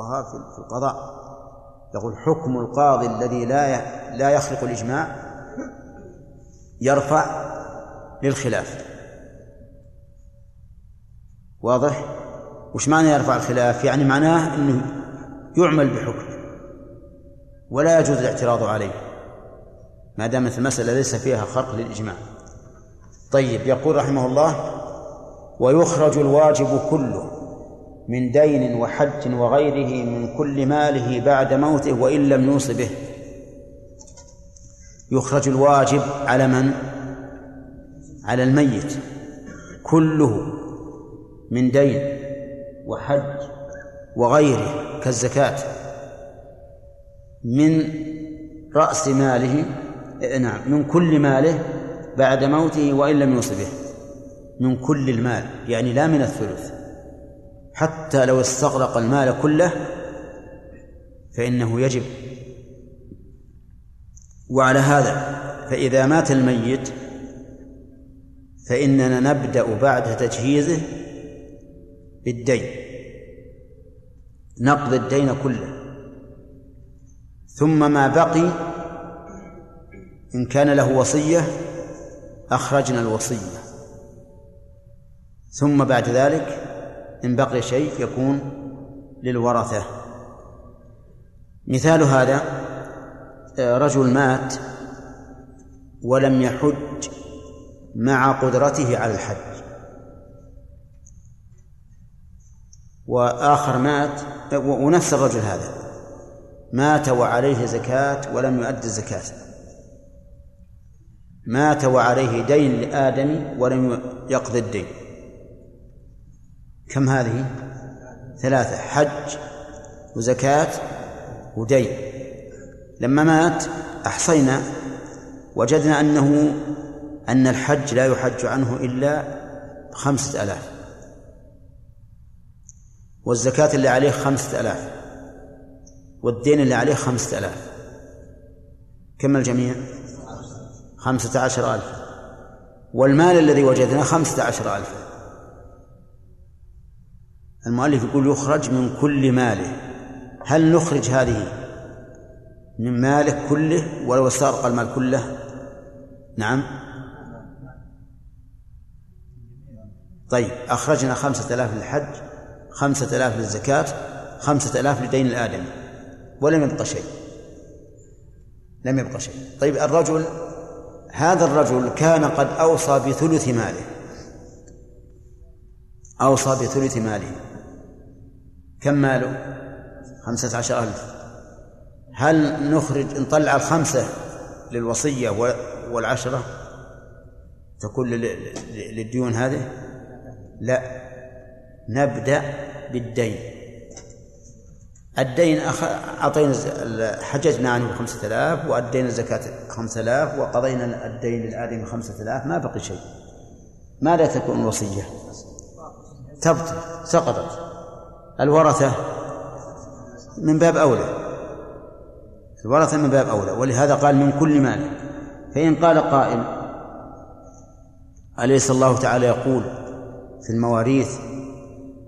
الفقهاء في القضاء. يقول حكم القاضي الذي لا لا يخلق الإجماع يرفع للخلاف. واضح؟ وش معنى يرفع الخلاف؟ يعني معناه أنه يعمل بحكمه ولا يجوز الاعتراض عليه ما دامت المسألة ليس فيها خرق للإجماع. طيب يقول رحمه الله ويخرج الواجب كله من دين وحج وغيره من كل ماله بعد موته وإن لم يوص به. يخرج الواجب على من؟ على الميت. كله من دين وحج وغيره كالزكاة. من رأس ماله نعم من كل ماله بعد موته وإن لم يوص به. من كل المال يعني لا من الثلث. حتى لو استغرق المال كله فإنه يجب. وعلى هذا فإذا مات الميت فإننا نبدأ بعد تجهيزه بالدين نقضي الدين كله. ثم ما بقي إن كان له وصية أخرجنا الوصية. ثم بعد ذلك إن بقي شيء يكون للورثة. مثال هذا رجل مات ولم يحج مع قدرته على الحج. وآخر مات ونفس الرجل هذا. مات وعليه زكاة ولم يؤد الزكاة. مات وعليه دين لآدم ولم يقضي الدين. كم هذه؟ ثلاثة حج وزكاة ودين. لما مات أحصينا وجدنا أنه أن الحج لا يحج عنه إلا خمسة ألاف. والزكاة اللي عليه خمسة ألاف. والدين اللي عليه خمسة ألاف. كم الجميع؟ خمسة عشر ألف. والمال الذي وجدناه خمسة عشر ألف. المؤلف يقول يخرج من كل ماله. هل نخرج هذه من ماله كله ولو استغرق المال كله؟ نعم. طيب أخرجنا خمسة آلاف للحج خمسة آلاف للزكاة خمسة آلاف لدين الآدمي. ولم يبقى شيء. لم يبقى شيء. طيب الرجل هذا الرجل كان قد أوصى بثلث ماله. أوصى بثلث ماله. كم ماله؟ خمسة عشر ألف. هل نخرج نطلع الخمسة للوصية والعشرة تكون للديون هذه؟ لا. نبدأ بالدين. الدين أعطينا حججنا عنه خمسة آلاف وأدينا الزكاة خمسة آلاف وقضينا الدين للآدم خمسة آلاف. ما بقي شيء. ماذا تكون الوصية؟ تبطل. سقطت. الورثة من باب أولى. الورثة من باب أولى. ولهذا قال من كل مال. فإن قال قائل أليس الله تعالى يقول في المواريث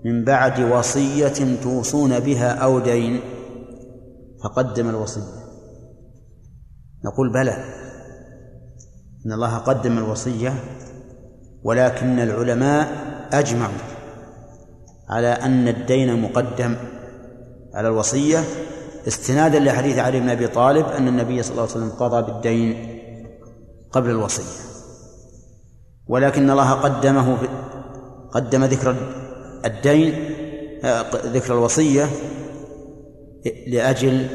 من بعد وصية توصون بها أو دين فقدم الوصية. نقول بلى. إن الله قدم الوصية ولكن العلماء أجمعوا. على أن الدين مقدم على الوصية استنادا لحديث علي بن أبي طالب أن النبي صلى الله عليه وسلم قضى بالدين قبل الوصية. ولكن الله قدمه قدم ذكر الدين ذكر الوصية لأجل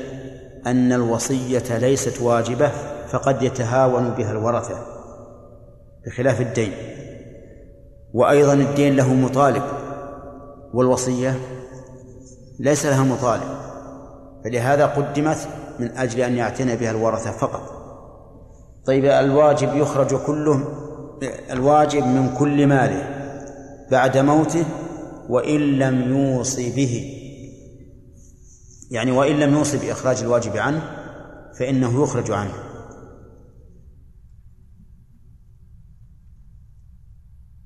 أن الوصية ليست واجبة فقد يتهاون بها الورثة بخلاف الدين. وأيضا الدين له مطالب. والوصية ليس لها مطالب فلهذا قدمت من أجل أن يعتني بها الورثة فقط. طيب الواجب يخرج كله الواجب من كل ماله بعد موته وإن لم يوص به. يعني وإن لم يوص بإخراج الواجب عنه فإنه يخرج عنه.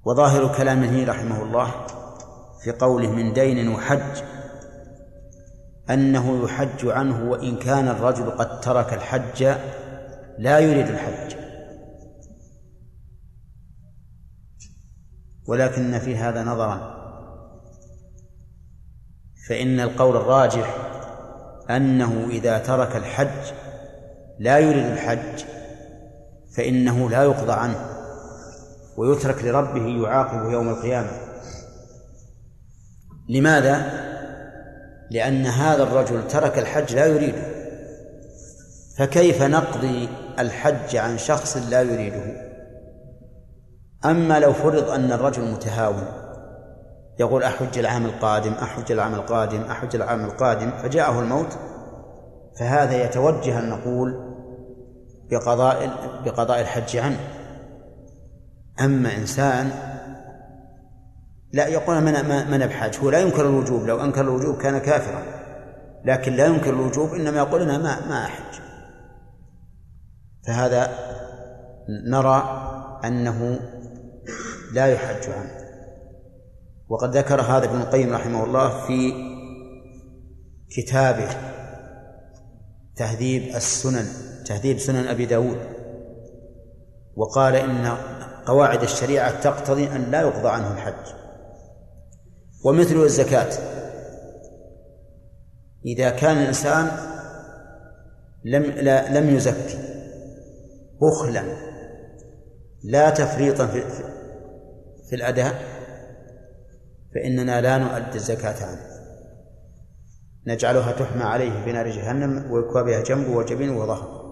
وظاهر كلامه رحمه الله في قوله من دين وحج أنه يحج عنه وإن كان الرجل قد ترك الحج لا يريد الحج. ولكن في هذا نظرا. فإن القول الراجح أنه إذا ترك الحج لا يريد الحج فإنه لا يقضى عنه ويترك لربه يعاقبه يوم القيامة. لماذا؟ لأن هذا الرجل ترك الحج لا يريده. فكيف نقضي الحج عن شخص لا يريده؟ أما لو فرض أن الرجل متهاون يقول أحج العام القادم أحج العام القادم أحج العام القادم فجاءه الموت فهذا يتوجه أن نقول بقضاء بقضاء الحج عنه. أما إنسان لا يقول من من بحاج هو لا ينكر الوجوب لو أنكر الوجوب كان كافرا. لكن لا ينكر الوجوب إنما يقول أنا ما ما أحج. فهذا نرى أنه لا يحج عنه. وقد ذكر هذا ابن القيم رحمه الله في كتابه تهذيب السنن تهذيب سنن أبي داود. وقال إن قواعد الشريعة تقتضي أن لا يقضى عنه الحج. ومثل الزكاة. إذا كان الإنسان لم لا لم يزكي بخلا لا تفريطا في, في الأداء فإننا لا نؤدي الزكاة عنه. نجعلها تحمى عليه في نار جهنم ويكوى بها جنبه وجبينه وظهره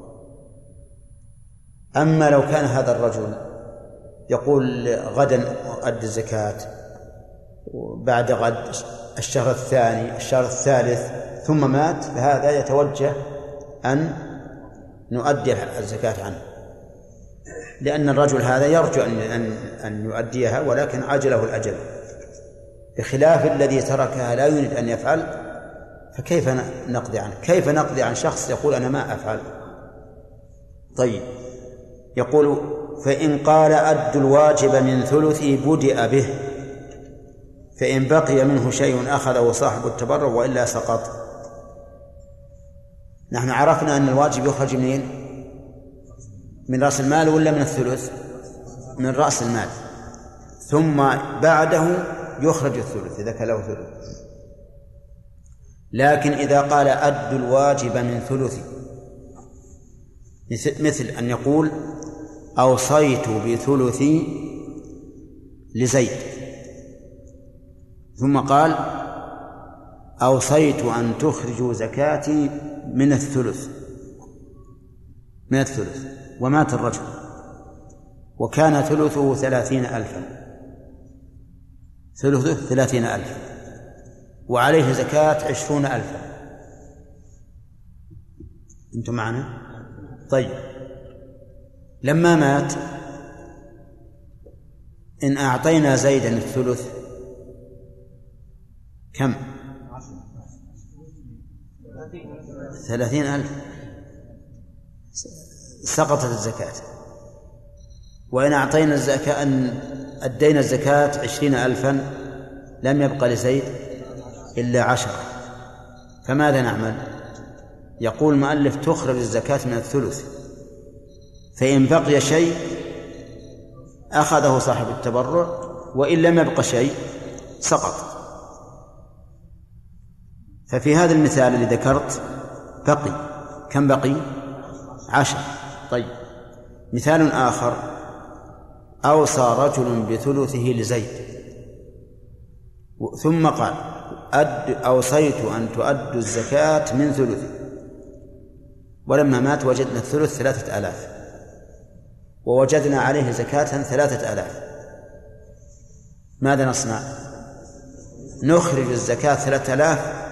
أما لو كان هذا الرجل يقول غدا أؤدي الزكاة بعد غد الشهر الثاني الشهر الثالث ثم مات فهذا يتوجه أن نؤدي الزكاة عنه لأن الرجل هذا يرجو أن أن أن يؤديها ولكن عجله الأجل بخلاف الذي تركها لا يريد أن يفعل فكيف نقضي عنه؟ كيف نقضي عن شخص يقول أنا ما أفعل؟ طيب يقول فإن قال أد الواجب من ثلثي بدأ به فإن بقي منه شيء أخذه صاحب التبرع وإلا سقط نحن عرفنا أن الواجب يخرج منين؟ من رأس المال ولا من الثلث؟ من رأس المال ثم بعده يخرج الثلث إذا كان له ثلث لكن إذا قال أد الواجب من ثلثي مثل أن يقول أوصيت بثلثي لزيد ثم قال أوصيت أن تخرجوا زكاتي من الثلث من الثلث ومات الرجل وكان ثلثه ثلاثين ألفا ثلثه ثلاثين ألفا وعليه زكاة عشرون ألفا. أنتم معنا؟ طيب. لما مات إن أعطينا زيدا الثلث كم؟ ثلاثين ألف. سقطت الزكاة. وإن أعطينا الزكاة أن أدينا الزكاة عشرين ألفا لم يبقى لزيد إلا عشرة. فماذا نعمل؟ يقول المؤلف تخرج الزكاة من الثلث. فإن بقي شيء أخذه صاحب التبرع وإن لم يبق شيء سقط. ففي هذا المثال الذي ذكرت بقي. كم بقي؟ عشر. طيب. مثال آخر. أوصى رجل بثلثه لزيد. ثم قال أد أوصيت أن تؤدوا الزكاة من ثلثي. ولما مات وجدنا الثلث ثلاثة آلاف. ووجدنا عليه زكاة ثلاثة آلاف. ماذا نصنع؟ نخرج الزكاة ثلاثة آلاف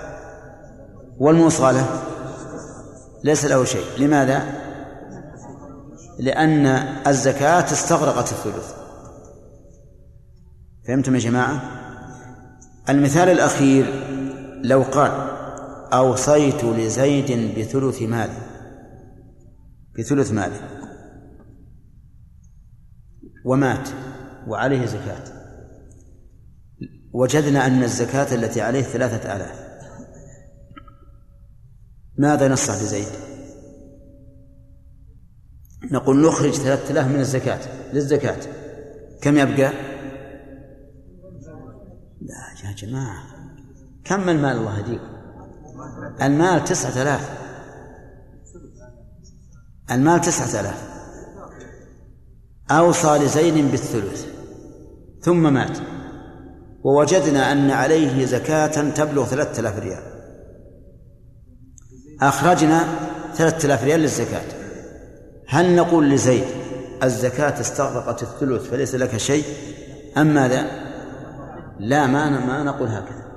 والموصى له ليس له شيء. لماذا؟ لأن الزكاة استغرقت الثلث. فهمتم يا جماعة؟ المثال الأخير لو قال أوصيت لزيد بثلث ماله بثلث ماله ومات وعليه زكاة. وجدنا أن الزكاة التي عليه ثلاثة آلاف. ماذا نصنع بزيد نقول نخرج ثلاثة آلاف من الزكاة للزكاة. كم يبقى؟ لا يا جماعة كم المال الله يهديكم المال تسعة آلاف. المال تسعة آلاف. أوصى لزيد بالثلث ثم مات. ووجدنا أن عليه زكاة تبلغ ثلاثة آلاف ريال. أخرجنا ثلاثة آلاف ريال للزكاة هل نقول لزيد الزكاة استغرقت الثلث فليس لك شيء أم ماذا؟ لا ما ما نقول هكذا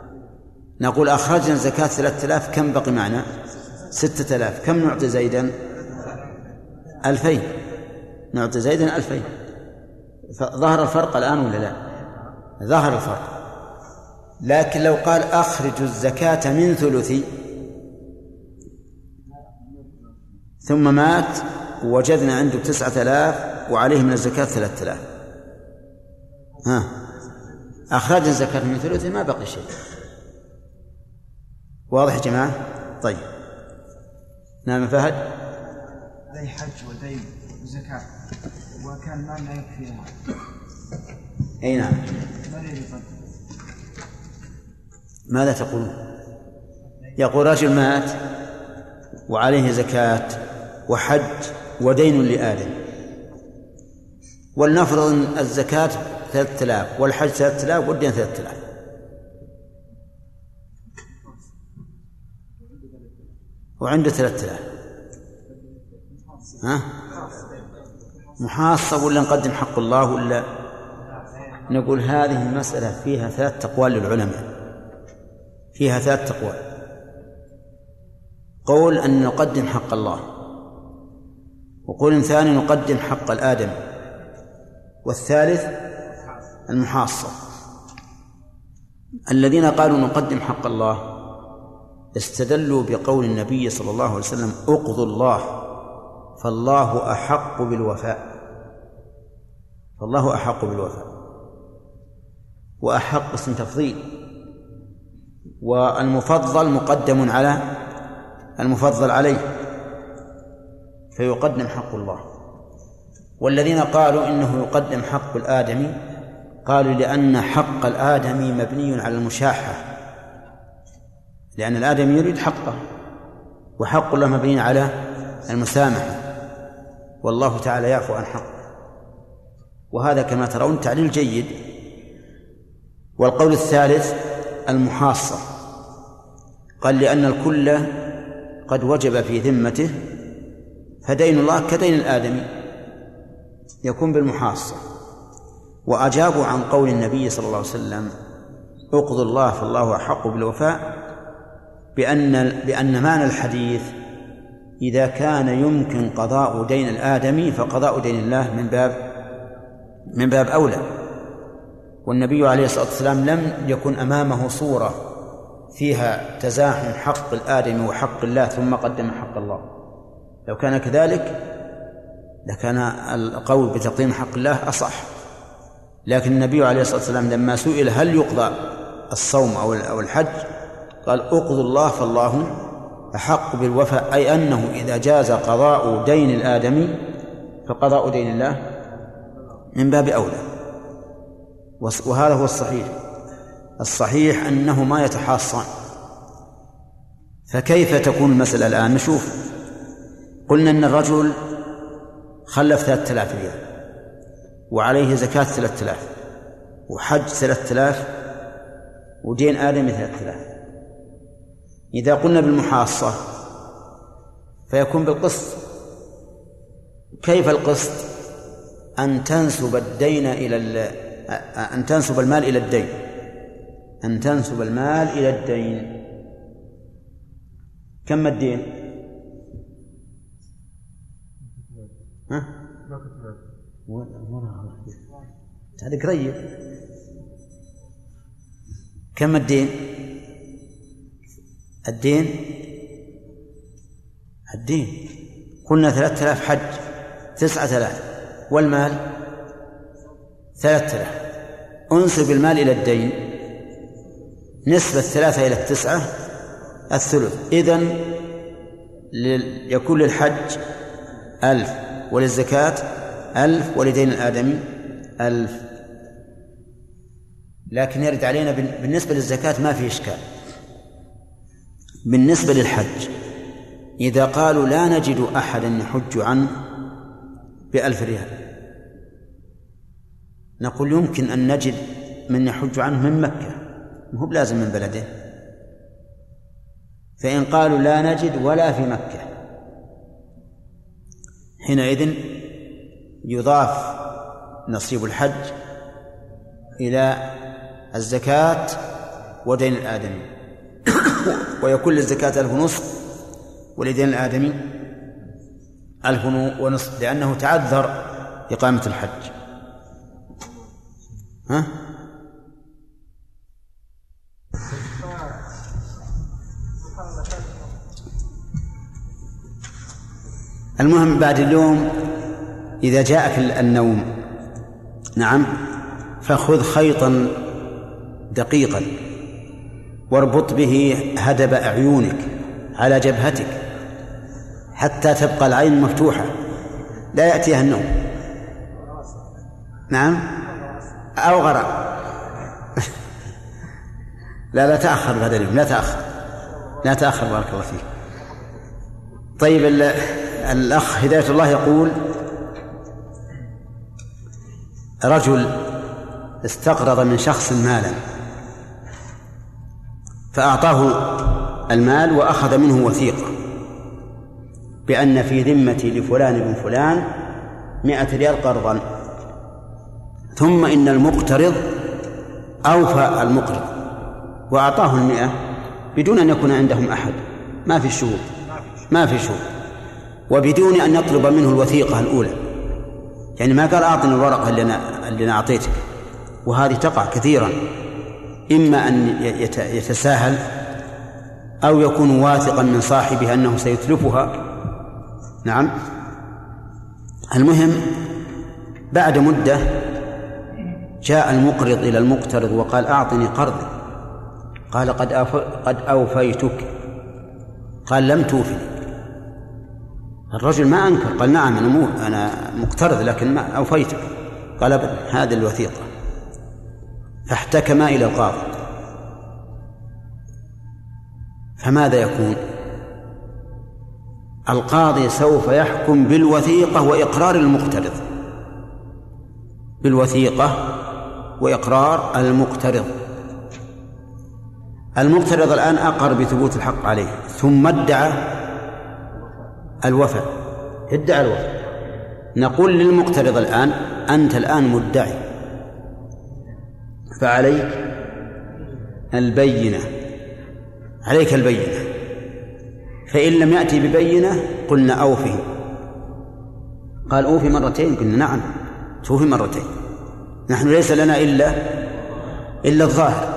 نقول أخرجنا زكاة ثلاثة آلاف كم بقي معنا؟ ستة آلاف كم نعطي زيدا؟ ألفين نعطي زيدا ألفين ظهر الفرق الآن ولا لا؟ ظهر الفرق لكن لو قال أخرج الزكاة من ثلثي ثم مات ووجدنا عنده تسعة آلاف وعليه من الزكاة ثلاثة آلاف. ها. أخرج الزكاة من ثلثه ما بقي شيء. واضح يا جماعة؟ طيب. نعم فهد؟ عليه حج ودين وزكاة وكان ما لا يكفيها أي نعم. ماذا تقولون يقول رجل مات وعليه زكاة وحج ودين لآدم ولنفرض أن الزكاة ثلاثة آلاف والحج ثلاثة آلاف والدين ثلاثة آلاف. وعنده ثلاثة آلاف. ها؟ محاصة ولا نقدم حق الله ولا؟ نقول هذه المسألة فيها ثلاث أقوال للعلماء. فيها ثلاث أقوال قول أن نقدم حق الله. وقول ثاني نقدم حق الآدم والثالث المحاصة. الذين قالوا نقدم حق الله استدلوا بقول النبي صلى الله عليه وسلم اقضوا الله فالله أحق بالوفاء. فالله أحق بالوفاء. وأحق اسم تفضيل. والمفضل مقدم على المفضل عليه. فيقدم حق الله. والذين قالوا إنه يقدم حق الآدمي قالوا لأن حق الآدمي مبني على المشاحة. لأن الآدمي يريد حقه وحق الله مبني على المسامحة. والله تعالى يعفو عن حقه. وهذا كما ترون تعليل جيد. والقول الثالث المحاصة. قال لأن الكل قد وجب في ذمته فدين الله كدين الآدمي. يكون بالمحاصة وأجابوا عن قول النبي صلى الله عليه وسلم اقضوا الله فالله أحق بالوفاء بأن بأن معنى الحديث إذا كان يمكن قضاء دين الآدمي فقضاء دين الله من باب من باب أولى. والنبي عليه الصلاة والسلام لم يكن أمامه صورة فيها تزاحم حق الآدم وحق الله ثم قدم حق الله. لو كان كذلك لكان القول بتقديم حق الله أصح. لكن النبي عليه الصلاة والسلام لما سئل هل يقضى الصوم أو أو الحج قال اقضوا الله فالله أحق بالوفاء أي أنه إذا جاز قضاء دين الآدمي فقضاء دين الله من باب أولى. وهذا هو الصحيح. الصحيح أنه ما يتحاصان. فكيف تكون المسألة الآن؟ نشوف. قلنا أن الرجل خلف ثلاثة آلاف ريال وعليه زكاة ثلاثة آلاف وحج ثلاثة آلاف ودين آدمي ثلاثة آلاف. إذا قلنا بالمحاصة فيكون بالقسط. كيف القسط؟ أن تنسب الدين إلى أن تنسب المال إلى الدين. أن تنسب المال إلى الدين. كم الدين؟ ها؟ هذا قريب كم الدين؟ الدين؟ الدين. قلنا ثلاثة آلاف حج. تسعة آلاف. والمال؟ ثلاثة آلاف. أنسب المال إلى الدين. نسبة الثلاثة إلى التسعة. الثلث. إذن يكون للحج ألف. وللزكاة ألف ولدين الآدمي ألف. لكن يرد علينا بالنسبة للزكاة ما في إشكال. بالنسبة للحج إذا قالوا لا نجد أحدا يحج عنه بألف ريال نقول يمكن أن نجد من يحج عنه من مكة هو بلازم من بلده. فإن قالوا لا نجد ولا في مكة حينئذ يضاف نصيب الحج إلى الزكاة ودين الآدمي ويكون للزكاة ألف ونصف ولدين الآدمي ألف ونصف لأنه تعذر إقامة الحج ها؟ المهم بعد اليوم إذا جاءك النوم. نعم. فخذ خيطا دقيقا واربط به هدب أعينك على جبهتك حتى تبقى العين مفتوحة. لا يأتيها النوم. نعم. أو غرام لا لا تأخر بهذا اليوم. لا تأخر. لا تأخر بارك الله فيك. طيب الأخ هداية الله يقول رجل استقرض من شخص مالا فأعطاه المال وأخذ منه وثيقة بأن في ذمتي لفلان بن فلان مئة ريال قرضا ثم إن المقترض أوفى المقرض وأعطاه المئة بدون أن يكون عندهم أحد ما في شهود ما في شهود. وبدون أن يطلب منه الوثيقة الأولى. يعني ما قال أعطني الورقة اللي أنا اللي أنا أعطيتك. وهذه تقع كثيرا. إما أن يتساهل أو يكون واثقا من صاحبه أنه سيتلفها. نعم. المهم بعد مدة جاء المقرض إلى المقترض وقال أعطني قرضي قال قد قد أوفيتك. قال لم توفني. الرجل ما أنكر قال نعم أنا مو أنا مقترض لكن ما أوفيتك. قال أبدا هذه الوثيقة. فاحتكما إلى القاضي. فماذا يكون؟ القاضي سوف يحكم بالوثيقة وإقرار المقترض. بالوثيقة وإقرار المقترض. المقترض الآن أقر بثبوت الحق عليه ثم ادعى الوفاء ادعى الوفاء نقول للمقترض الآن أنت الآن مدعي. فعليك البينة. عليك البينة. فإن لم يأتي ببينة قلنا أوفي. قال أوفي مرتين قلنا نعم. توفي مرتين. نحن ليس لنا إلا إلا الظاهر.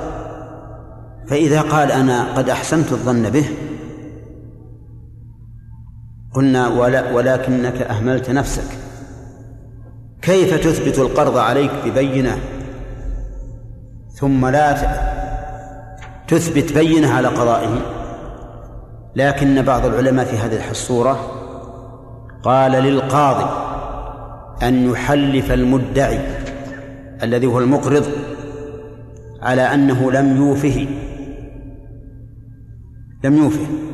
فإذا قال أنا قد أحسنت الظن به قلنا ولا ولكنك أهملت نفسك. كيف تثبت القرض عليك ببينة؟ ثم لا تثبت بينة على قضائه. لكن بعض العلماء في هذه الصورة قال للقاضي أن يحلف المدعي الذي هو المقرض على أنه لم يوفه. لم يوفه.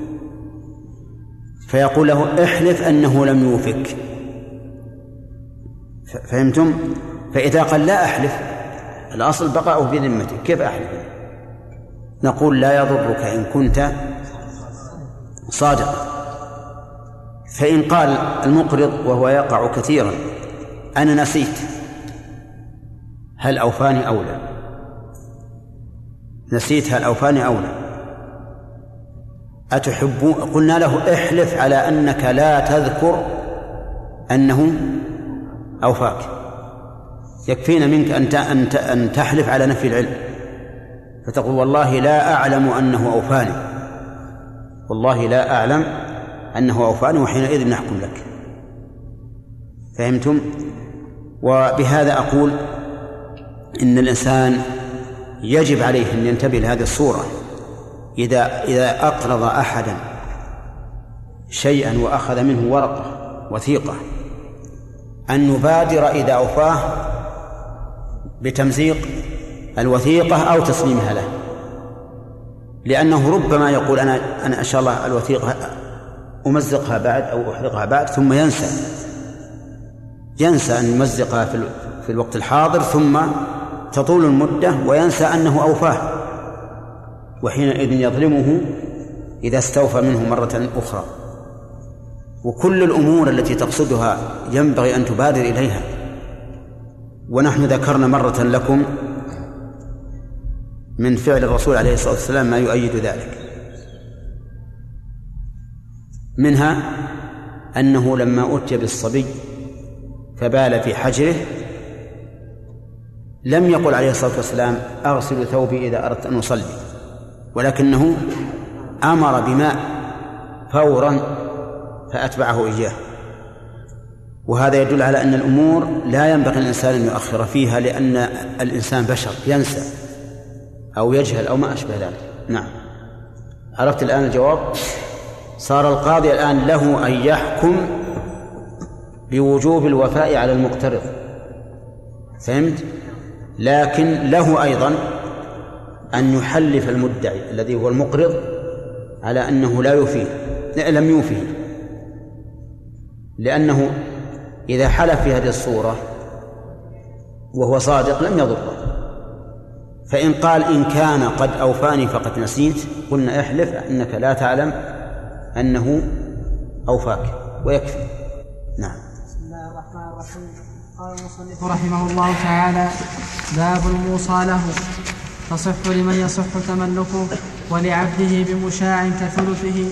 فيقول له احلف أنه لم يوفك. فهمتم؟ فإذا قال لا أحلف الأصل بقاؤه بذمتك كيف أحلف؟ نقول لا يضرك إن كنت صادقا. فإن قال المقرض وهو يقع كثيرا أنا نسيت. هل أوفاني أو لا؟ نسيت هل أوفاني أو لا؟ أتحبون قلنا له احلف على أنك لا تذكر أنه أوفاك. يكفينا منك أن أن تحلف على نفي العلم. فتقول والله لا أعلم أنه أوفاني. والله لا أعلم أنه أوفاني وحينئذ نحكم لك. فهمتم؟ وبهذا أقول إن الإنسان يجب عليه أن ينتبه لهذه الصورة. إذا إذا أقرض أحدا شيئا وأخذ منه ورقة وثيقة أن نبادر إذا أوفاه بتمزيق الوثيقة أو تسليمها له. لأنه ربما يقول أنا أنا إن شاء الله الوثيقة أمزقها بعد أو أحرقها بعد ثم ينسى. ينسى أن يمزقها في, الوقت الحاضر ثم تطول المدة وينسى أنه أوفاه. وحينئذ يظلمه إذا استوفى منه مرة أخرى. وكل الأمور التي تقصدها ينبغي أن تبادر إليها. ونحن ذكرنا مرة لكم من فعل الرسول عليه الصلاة والسلام ما يؤيد ذلك. منها أنه لما أتي بالصبي فبال في حجره لم يقل عليه الصلاة والسلام أغسل ثوبي إذا أردت أن أصلي. ولكنه أمر بماء فورا فأتبعه إياه. وهذا يدل على أن الأمور لا ينبغي الإنسان أن يؤخر فيها لأن الإنسان بشر ينسى أو يجهل أو ما أشبه ذلك. نعم. عرفت الآن الجواب؟ صار القاضي الآن له أن يحكم بوجوب الوفاء على المقترض. فهمت؟ لكن له أيضا أن يحلف المدعي الذي هو المقرض على أنه لا يوفيه لم يوفيه لأنه إذا حلف في هذه الصورة وهو صادق لم يضره. فإن قال إن كان قد أوفاني فقد نسيت قلنا احلف أنك لا تعلم أنه أوفاك ويكفي. نعم. بسم الله الرحمن الرحيم. قال المصنف رحمه الله تعالى باب الموصى له. تصح لمن يصح تملكه ولعبده بمشاع كثلثه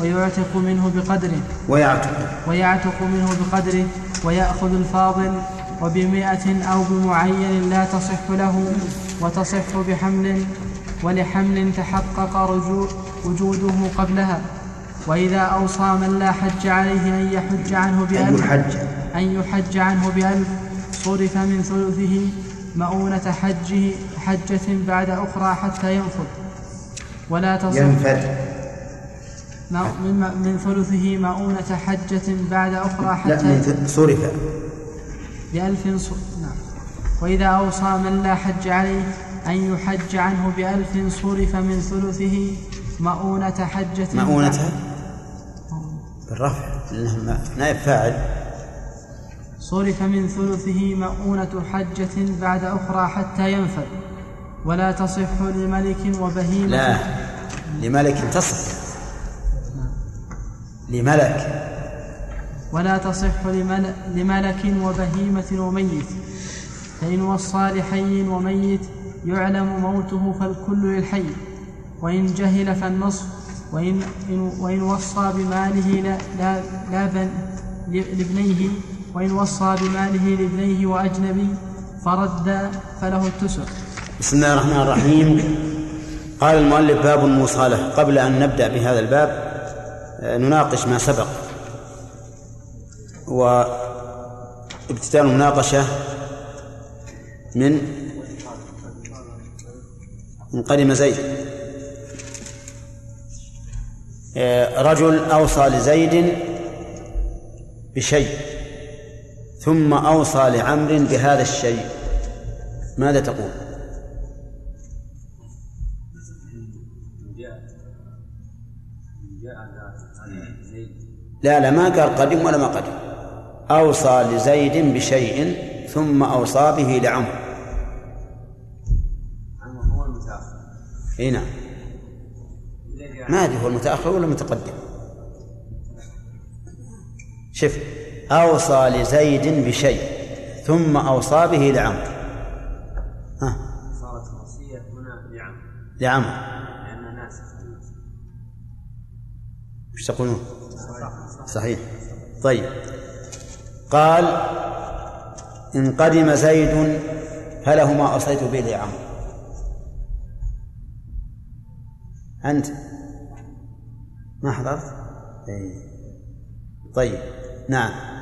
ويعتق منه بقدره. ويعتق. ويعتق منه بقدره ويأخذ الفاضل وبمئة أو بمعين لا تصح له وتصح بحمل ولحمل تحقق رجوع وجوده قبلها. وإذا أوصى من لا حج عليه أن يحج عنه بألف. أن يحج. أن يحج عنه بألف. صرف من ثلثه مؤونة حجه حجة بعد أخرى حتى ينفذ ولا تصح ينفد. من, من ثلثه مؤونة حجة بعد أخرى لا حتى من صرف. بألف ص... نعم. وإذا أوصى من لا حج عليه أن يحج عنه بألف صرف من ثلثه مؤونة حجة مؤونتها بالرفع لأنه نائب فاعل صرف من ثلثه مؤونة حجة بعد أخرى حتى ينفذ. ولا تصح لملك وبهيمة. لا لملك تصح. لملك. ولا تصح لمل- لملك وبهيمة وميت. فإن وصى لحي وميت يعلم موته فالكل للحي. وإن جهل فالنصف. وإن, إن- وإن وصى بماله لا, لا, لا بن لابنيه وإن وصى بماله لابنيه وأجنبي فرد فله التسع بسم الله الرحمن الرحيم. قال المؤلف باب المصالحة قبل أن نبدأ بهذا الباب آه، نناقش ما سبق. وابتداء المناقشة من من قدم زيد. آه، رجل أوصى لزيد بشيء. ثم أوصى لعمر بهذا الشيء. ماذا تقول؟ لا لا ما قال قدم ولا ما قدم أوصى لزيد بشيء ثم أوصى به لعمر. هو المتأخر. إي نعم. ما أدري هو المتأخر ولا المتقدم. شوف أوصى لزيد بشيء ثم أوصى به لعمر ها؟ صارت الوصية هنا لعم لعمر لأن ناسخ وش تقولون؟ صحيح. طيب. قال إن قدم زيد فله ما أوصيت به لعمر أنت؟ ما حضرت؟ إيه. طيب. نعم.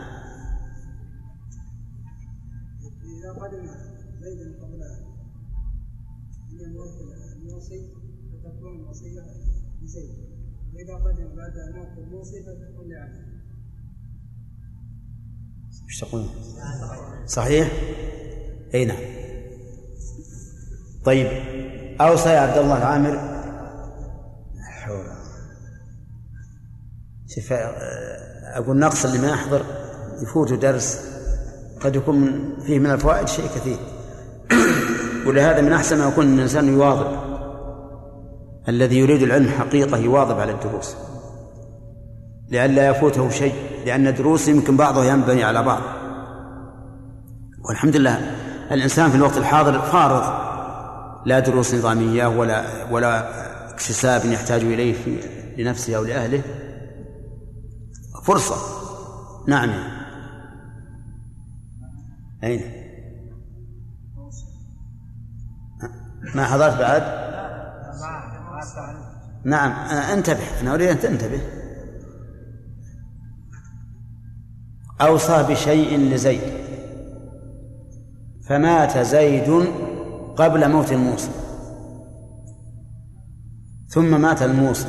وإذا قدم بعد موت الموصي فتكون لعنة إيش تقول؟ صحيح؟ إي نعم. طيب اوصى يا عبد الله العامر. حول. شوف أقول نقص اللي ما يحضر يفوته درس. قد يكون فيه من الفوائد شيء كثير. ولهذا من أحسن ما يكون الإنسان يواظب. الذي يريد العلم حقيقة يواظب على الدروس. لئلا يفوته شيء لأن دروس يمكن بعضها ينبني على بعض. والحمد لله الإنسان في الوقت الحاضر فارغ. لا دروس نظامية ولا ولا اكتساب يحتاج إليه في لنفسه أو لأهله. فرصة. نعم. أين؟ ما حضرت بعد؟ نعم انتبه أنا أريد أن تنتبه. أوصى بشيء لزيد. فمات زيد قبل موت الموصى ثم مات الموصى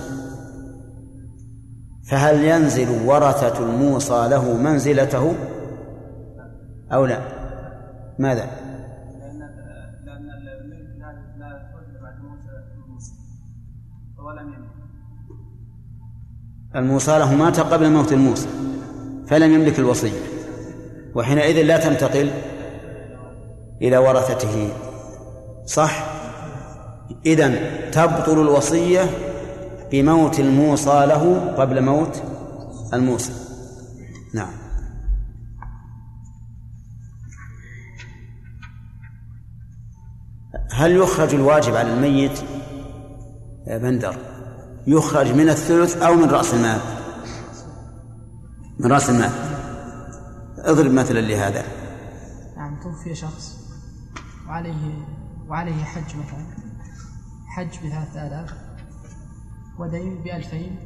فهل ينزل ورثة الموصى له منزلته أو لا؟ ماذا؟ الموصى له مات قبل موت الموصى فلم يملك الوصية وحينئذ لا تنتقل إلى ورثته. صح؟ إذن تبطل الوصية بموت الموصى له قبل موت الموصى نعم. هل يخرج الواجب على الميت بندر؟ يخرج من الثلث أو من رأس المال من رأس المال اضرب مثلا لهذا. نعم توفي شخص. وعليه وعليه حج مثلا. حج بثلاثة آلاف. ودين بألفين.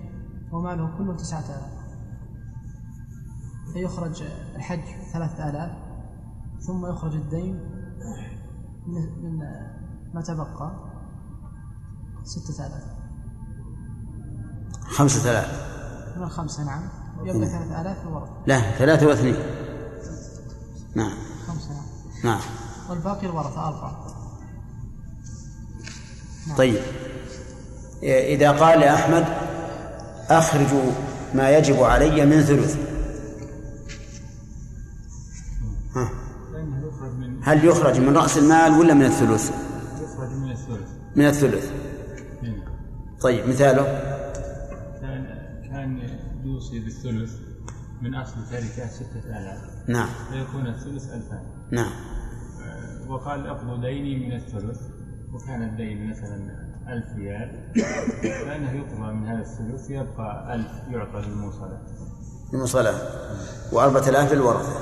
وماله كله تسعة آلاف. فيخرج الحج ثلاثة آلاف. ثم يخرج الدين من ما تبقى. ستة آلاف. خمسة آلاف من الخمسة نعم. يبقى ثلاثة آلاف الورثة لا ثلاثة واثنين. نعم. خمسة نعم. نعم. والباقي الورثة أربعة. طيب. إذا قال لأحمد أخرجوا ما يجب علي من ثلث. ها. هل يخرج من رأس المال ولا من الثلث؟ يخرج من الثلث. من الثلث. هنا. طيب مثاله. يوصي بالثلث من أصل تركة ستة آلاف. نعم. فيكون الثلث ألفان نعم. آه، وقال أقضوا ديني من الثلث وكان الدين مثلا ألف ريال. فإنه يقضى من هذا الثلث يبقى ألف يعطى للموصلة. المصلاة وأربعة آلاف للورثة.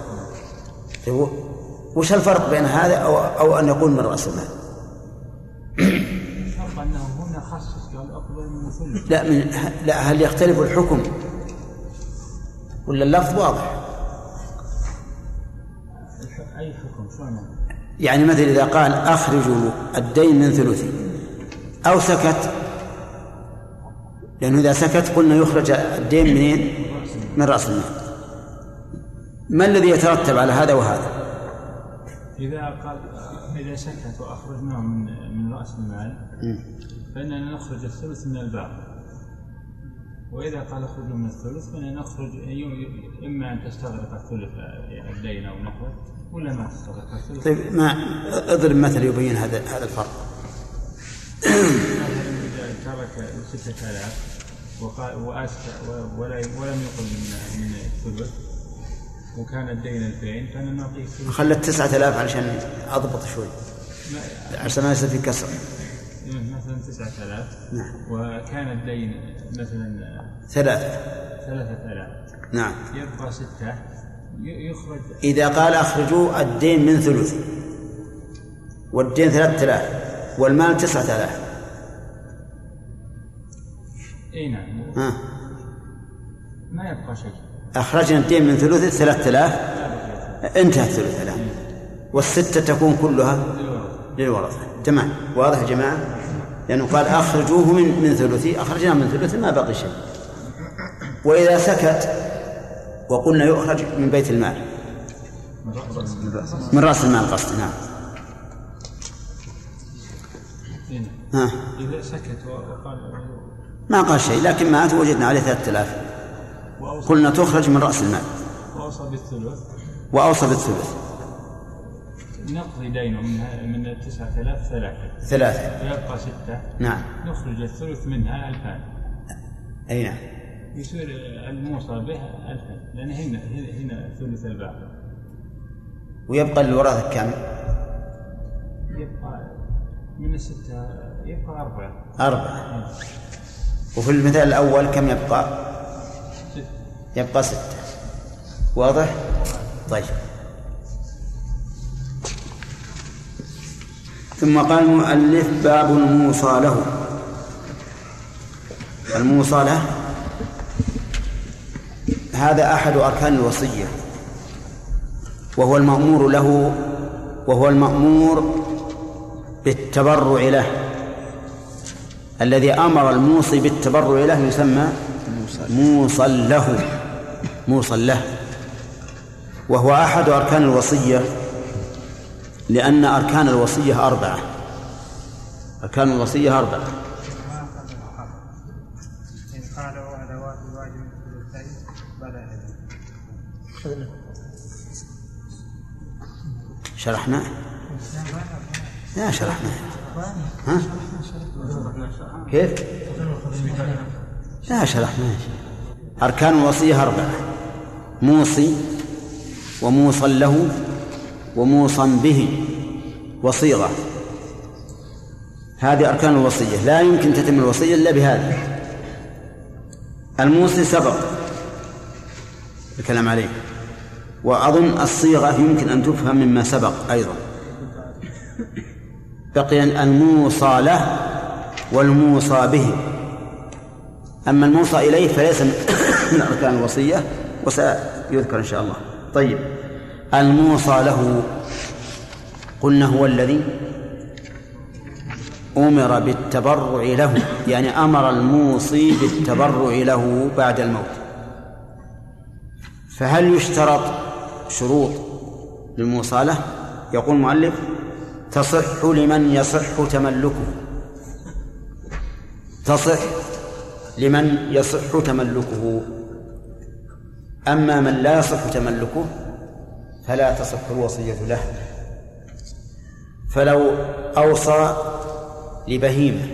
طيب وش الفرق بين هذا أو, أو أن يقول من رأس المال؟ الفرق أنه هنا خصص قال أقضى من الثلث. لا من لا هل يختلف الحكم ولا اللفظ واضح؟ أي حكم؟ يعني مثلا إذا قال أخرجوا الدين من ثلثي أو سكت. لأنه إذا سكت قلنا يخرج الدين منين؟ من رأس المال ما الذي يترتب على هذا وهذا؟ إذا قال إذا سكت وأخرجناه من من رأس المال فإننا نخرج الثلث من الباقي. وإذا قال اخرجوا من الثلث فإننا نخرج يم- إما أن تستغرق الثلث يعني الدين أو نحوه ولا ما تستغرق الثلث. طيب ما أضرب مثل يبين هذا هذا الفرق. ترك ستة آلاف وقال وأسكى ولا ولم يقل من من الثلث وكان الدين 2000 فأنا نعطيه خلت تسعة آلاف علشان أضبط شوي. عشان ما يصير في كسر. مثلا 9000 نعم. وكان الدين مثلا ثلاثة. 3000 نعم. يبقى ستة. يخرج. إذا قال أخرجوا الدين من ثلثي والدين ثلاثة آلاف. والمال تسعة آلاف. إي نعم. ها. ما يبقى شيء. أخرجنا الدين من ثلث ثلاثة آلاف. انتهى الثلث الآن والستة تكون كلها للورثة. للورثة. تمام. واضح يا جماعة؟ لأنه قال أخرجوه من من ثلثي أخرجنا من ثلثي ما بقي شيء. وإذا سكت وقلنا يخرج من بيت المال. من رأس المال قصدي نعم. ها. إذا سكت وقال ما قال شيء لكن مات وجدنا عليه ثلاثة آلاف. وأوصى, قلنا تخرج من رأس المال. وأوصى بالثلث. وأوصى بالثلث. نقضي دينه من من التسعة آلاف ثلاثة. ثلاثة. ويبقى ستة. نعم. نخرج الثلث منها ألفان. أي نعم. يصير الموصى به ألفان. لأن هنا هنا ثلث الباقي. ويبقى للوراثة كم؟ يبقى من الستة يبقى أربعة. أربعة. وفي المثال الأول كم يبقى؟ ستة يبقى ستة. واضح؟ طيب. ثم قال المؤلف باب الموصى له. الموصى له. هذا أحد أركان الوصية. وهو المأمور له وهو المأمور بالتبرع له. الذي أمر الموصي بالتبرع له يسمى موصى له. موصى له. وهو أحد أركان الوصية. لأن أركان الوصية أربعة. أركان الوصية أربعة. شرحنا؟ لا شرحنا. ها؟ كيف؟ لا شرحنا. أركان الوصية أربعة. موصي وموصى له وموصى به. وصيغة. هذه أركان الوصية. لا يمكن تتم الوصية إلا بهذه الموصي سبق. الكلام عليه. وأظن الصيغة يمكن أن تفهم مما سبق أيضا. بقي الموصى له والموصى به. أما الموصى إليه فليس من أركان الوصية وسيذكر إن شاء الله. طيب. الموصى له. قلنا هو الذي أمر بالتبرع له يعني أمر الموصي بالتبرع له بعد الموت. فهل يشترط شروط للموصالة يقول المؤلف تصح لمن يصح تملكه. تصح لمن يصح تملكه. أما من لا يصح تملكه فلا تصح الوصية له. فلو أوصى لبهيمة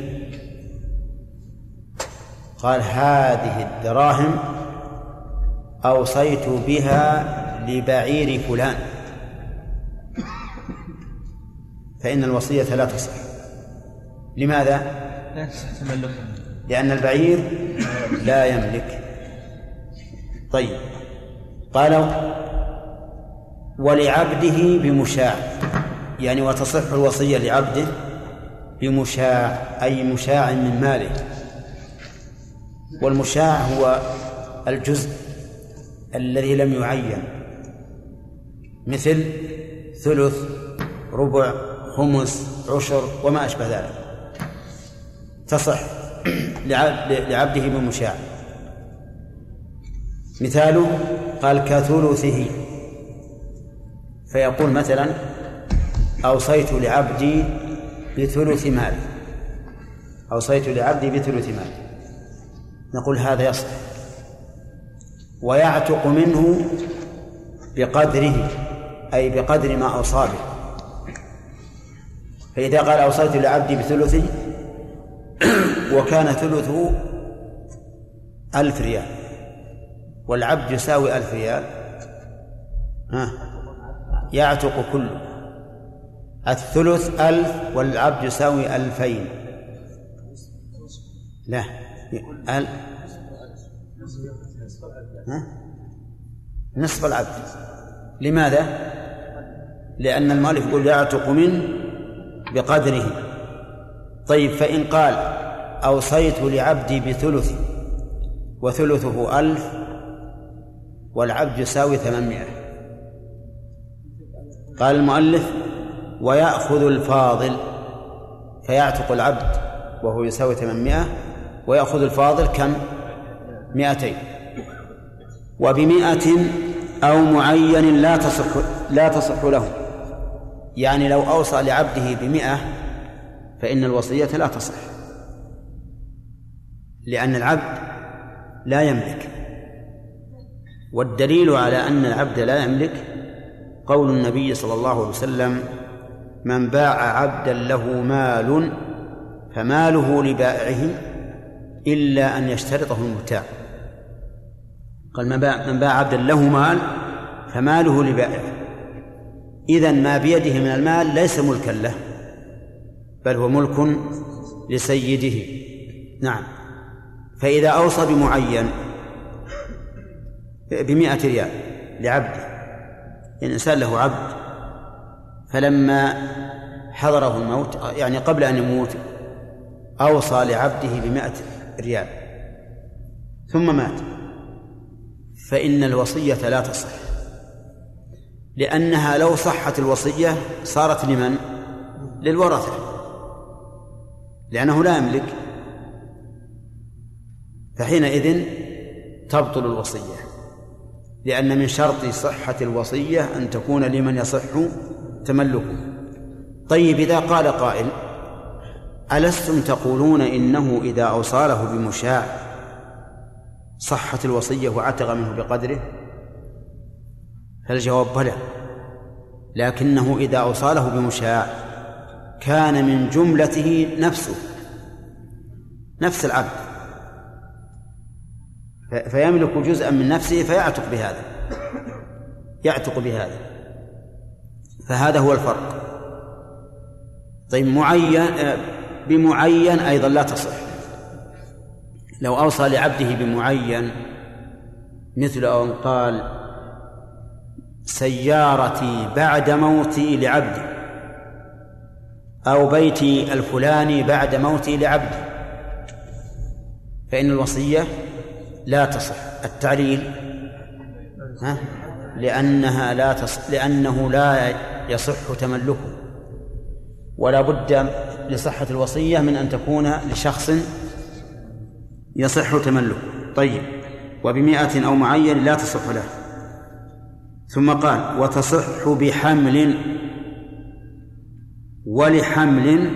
قال هذه الدراهم أوصيت بها لبعير فلان. فإن الوصية لا تصح. لماذا؟ لا تصح تملكه لأن البعير لا يملك. طيب. قال ولعبده بمشاع. يعني وتصح الوصية لعبده بمشاع أي مشاع من ماله. والمشاع هو الجزء الذي لم يعين. مثل ثلث ربع خمس عشر وما أشبه ذلك. تصح لعبده بمشاع. مثاله قال كثلثه. فيقول مثلا أوصيت لعبدي بثلث مالي. أوصيت لعبدي بثلث مالي. نقول هذا يصح ويعتق منه بقدره أي بقدر ما أوصى به. فإذا قال أوصيت لعبدي بثلثي وكان ثلثه ألف ريال والعبد يساوي ألف ريال. ها؟ يعتق كله الثلث ألف والعبد يساوي ألفين. لا. أل... نصف العبد. لماذا؟ لأن المؤلف يقول يعتق منه بقدره. طيب فإن قال أوصيت لعبدي بثلث وثلثه ألف والعبد يساوي ثمانمائة. قال المؤلف ويأخذ الفاضل فيعتق العبد وهو يساوي 800 ويأخذ الفاضل كم؟ 200 وبمئة أو معين لا تصح لا تصح له. يعني لو أوصى لعبده بمئة فإن الوصية لا تصح. لأن العبد لا يملك. والدليل على أن العبد لا يملك قول النبي صلى الله عليه وسلم من باع عبدا له مال فماله لبائعه إلا أن يشترطه المبتاع قال من باع, من باع عبدا له مال فماله لبائعه. إذا ما بيده من المال ليس ملكا له بل هو ملك لسيده. نعم. فإذا أوصى بمعين بمئة ريال لعبده الإنسان له عبد فلما حضره الموت يعني قبل أن يموت أوصى لعبده بمئة ريال ثم مات. فإن الوصية لا تصح لأنها لو صحت الوصية صارت لمن؟ للورثة لأنه لا يملك. فحينئذ تبطل الوصية. لأن من شرط صحة الوصية أن تكون لمن يصح تملكه. طيب إذا قال قائل ألستم تقولون إنه إذا أوصاله بمشاع صحت الوصية وعتق منه بقدره؟ فالجواب بلى لكنه إذا أوصاله بمشاع كان من جملته نفسه نفس العبد. فيملك جزءا من نفسه فيعتق بهذا. يعتق بهذا. فهذا هو الفرق. طيب معين بمعين أيضا لا تصح. لو أوصى لعبده بمعين مثل أن قال سيارتي بعد موتي لعبدي أو بيتي الفلاني بعد موتي لعبدي. فإن الوصية لا تصح. التعليل ها؟ لأنها لا تصح لأنه لا يصح تملكه. ولا بد لصحة الوصية من أن تكون لشخص يصح تملكه. طيب. وبمئة أو معين لا تصح له. ثم قال وتصح بحمل ولحمل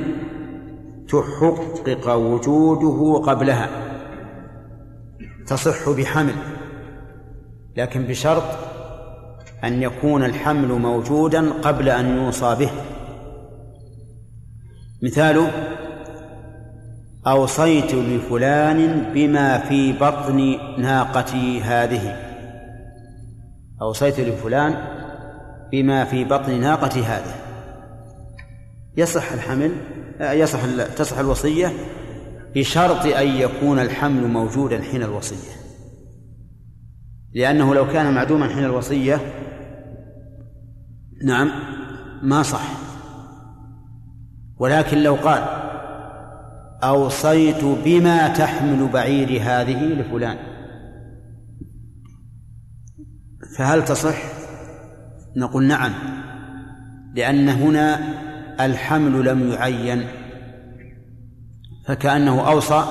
تحقق وجوده قبلها. تصح بحمل لكن بشرط أن يكون الحمل موجودا قبل أن يوصى به. مثاله أوصيت لفلان بما في بطن ناقتي هذه. أوصيت لفلان بما في بطن ناقتي هذه. يصح الحمل يصح تصح الوصية بشرط أن يكون الحمل موجودا حين الوصية. لأنه لو كان معدوما حين الوصية نعم ما صح. ولكن لو قال أوصيت بما تحمل بعيري هذه لفلان. فهل تصح؟ نقول نعم لأن هنا الحمل لم يعين. فكأنه أوصى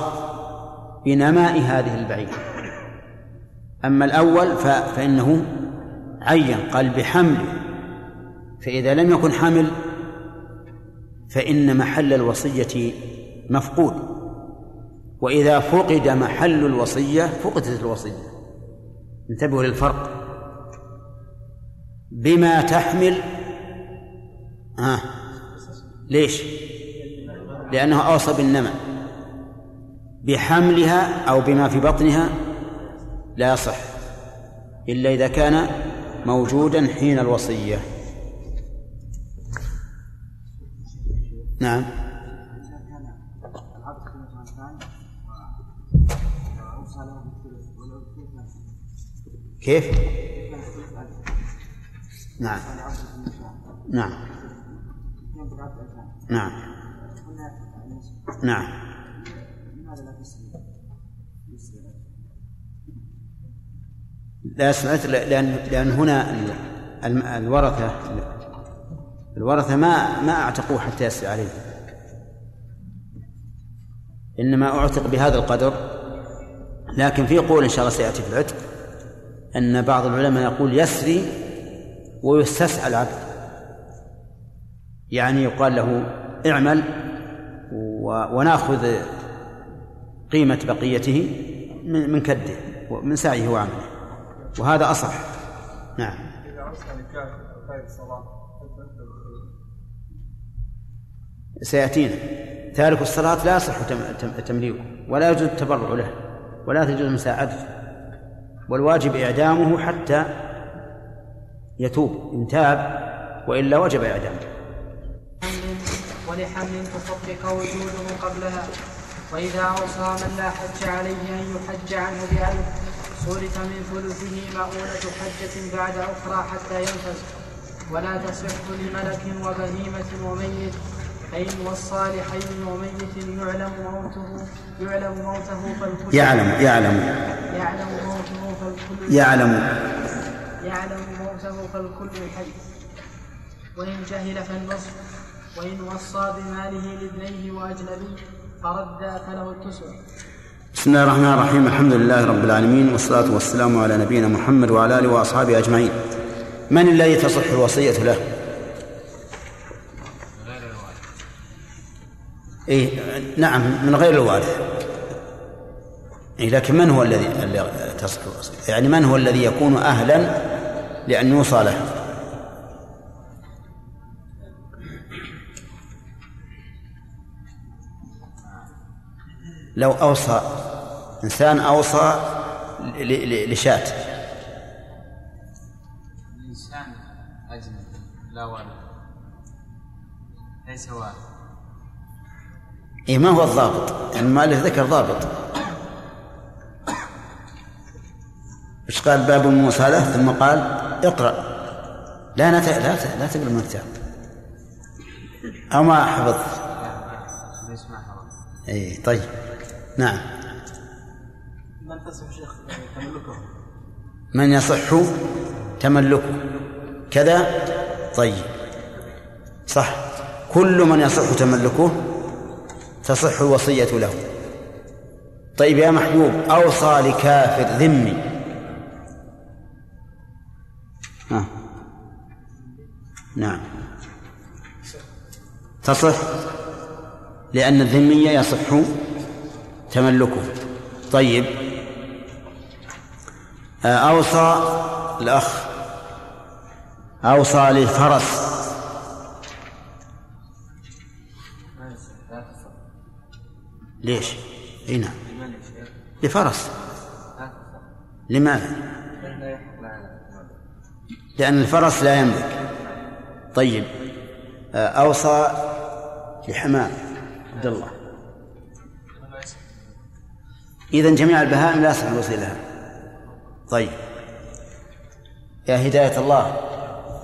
بنماء هذه البعير. أما الأول فإنه عين قال بحمل فإذا لم يكن حمل فإن محل الوصية مفقود. وإذا فقد محل الوصية فقدت الوصية. انتبهوا للفرق. بما تحمل ها آه. ليش؟ لأنه أوصى بالنمى بحملها أو بما في بطنها لا يصح إلا إذا كان موجودا حين الوصية. نعم. كيف؟ نعم. نعم. نعم. نعم. لا سمعت لأن لأن هنا الورثة الورثة ما ما أعتقوه حتى يسري عليه. إنما أعتق بهذا القدر لكن في قول إن شاء الله سيأتي في العتق أن بعض العلماء يقول يسري ويستسعى العبد. يعني يقال له اعمل ونأخذ قيمة بقيته من كده من سعيه وعمله. وهذا أصح. نعم. سيأتينا. تارك الصلاة لا يصح تمليكه ولا يجوز التبرع له ولا تجوز مساعدته والواجب إعدامه حتى يتوب إن تاب وإلا وجب إعدامه. ولحمل تطبق وجوده قبلها وإذا أوصى من لا حج عليه أن يحج عنه بألف صرف من ثلثه مؤونة حجة بعد أخرى حتى ينفذ. ولا تصح لملك وبهيمة وميت فإن وصى لحي وميت يعلم موته يعلم موته فالكل يعلم يعلم. يعلم موته فالكل يعلم. يعلم موته فالكل حي وإن جهل فالنصف وإن وصى بماله لابنيه وأجنبي فرد فله التسع بسم الله الرحمن الرحيم الحمد لله رب العالمين والصلاة والسلام على نبينا محمد وعلى آله وأصحابه أجمعين من الذي تصح الوصية له؟ إيه نعم من غير الوارث إيه لكن من هو الذي تصح الوصية؟ يعني من هو الذي يكون أهلا لأن يوصى له؟ لو أوصى إنسان أوصى لشاة. الإنسان أجنبي لا والد. ليس والد. إيه ما هو الضابط؟ يعني المؤلف ذكر ضابط. إيش قال باب له؟ ثم قال اقرأ. لا نت... لا ت... لا تقرأ من الكتاب. أو ما حفظت. اي طيب. نعم. تملكه. من يصح تملكه. كذا؟ طيب. صح. كل من يصح تملكه تصح الوصية له. طيب يا محبوب أوصى لكافر ذمي. ها. نعم. تصح؟ لأن الذمية يصح تملكه. طيب. أوصى الأخ. أوصى للفرس ليش؟ أي نعم. لفرس. لماذا؟ لأن الفرس لا يملك. طيب. أوصى لحمام. عبد الله. إذا جميع البهائم لا يصح الوصول لها. طيب يا هداية الله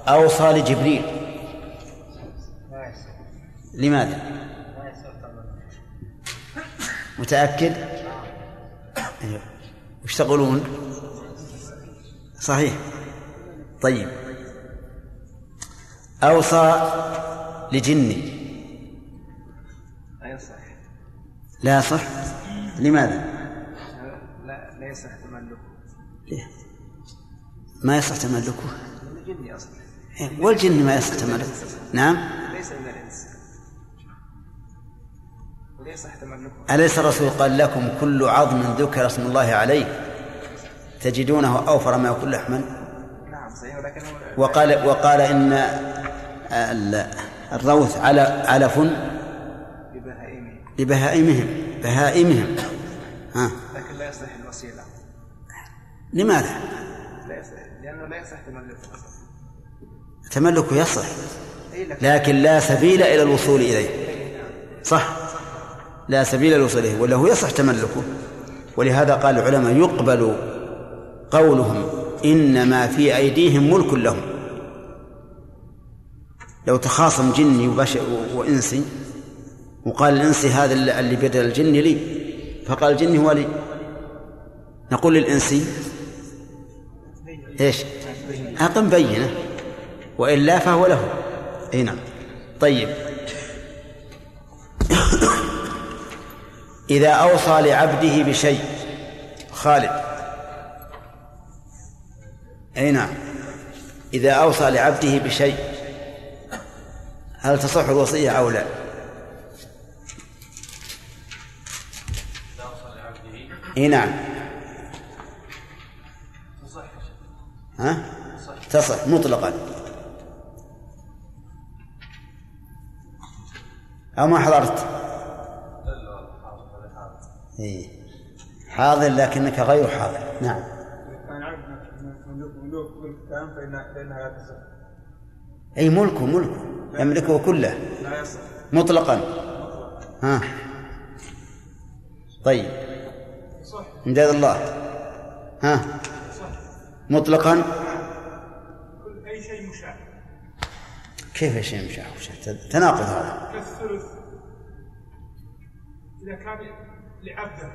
أوصى لجبريل لماذا؟ متأكد؟ وش تقولون؟ صحيح طيب أوصى لجني لا يصح لا يصح لماذا؟ لا لا يصح تملكه ليه؟ ما يصح تملكه. الجن أصلا إيه، والجن ما يصح تملكه. نعم. ليس من تملكه أليس الرسول قال لكم كل عظم ذكر اسم الله عليه؟ تجدونه أوفر ما يكون لحما؟ نعم صحيح ولكن وقال وقال إن ال- الروث على علف لبهائمهم بهائمهم. ها. لماذا؟ لا يصح. لأنه لا يصح تملكه تملكه يصح. اي لكن لا سبيل إلى الوصول إليه. صح. لا سبيل الوصول إليه. ولا هو يصح تملكه. ولهذا قال العلماء يقبل قولهم إنما في أيديهم ملك لهم. لو تخاصم جني وإنسي وقال الإنسي هذا اللي بيد الجن لي فقال الجن هو لي. نقول للإنسي إيش؟ أقم بينة. وإلا فهو له. أي نعم. طيب. إذا أوصى لعبده بشيء. خالد. أي نعم. إذا أوصى لعبده بشيء. هل تصح الوصية أو لا؟ إي نعم. ها؟ تصح مطلقا. أو ما حضرت؟ إيه. حاضر لكنك غير حاضر. نعم. أي ملكه ملكه. يملكه كله. لا يصح مطلقا. ها. طيب. امداد الله. ها. مطلقا؟ كل أي شيء مشاع. كيف شيء مشاع؟ تناقض هذا. كالثلث إذا كان لعبده.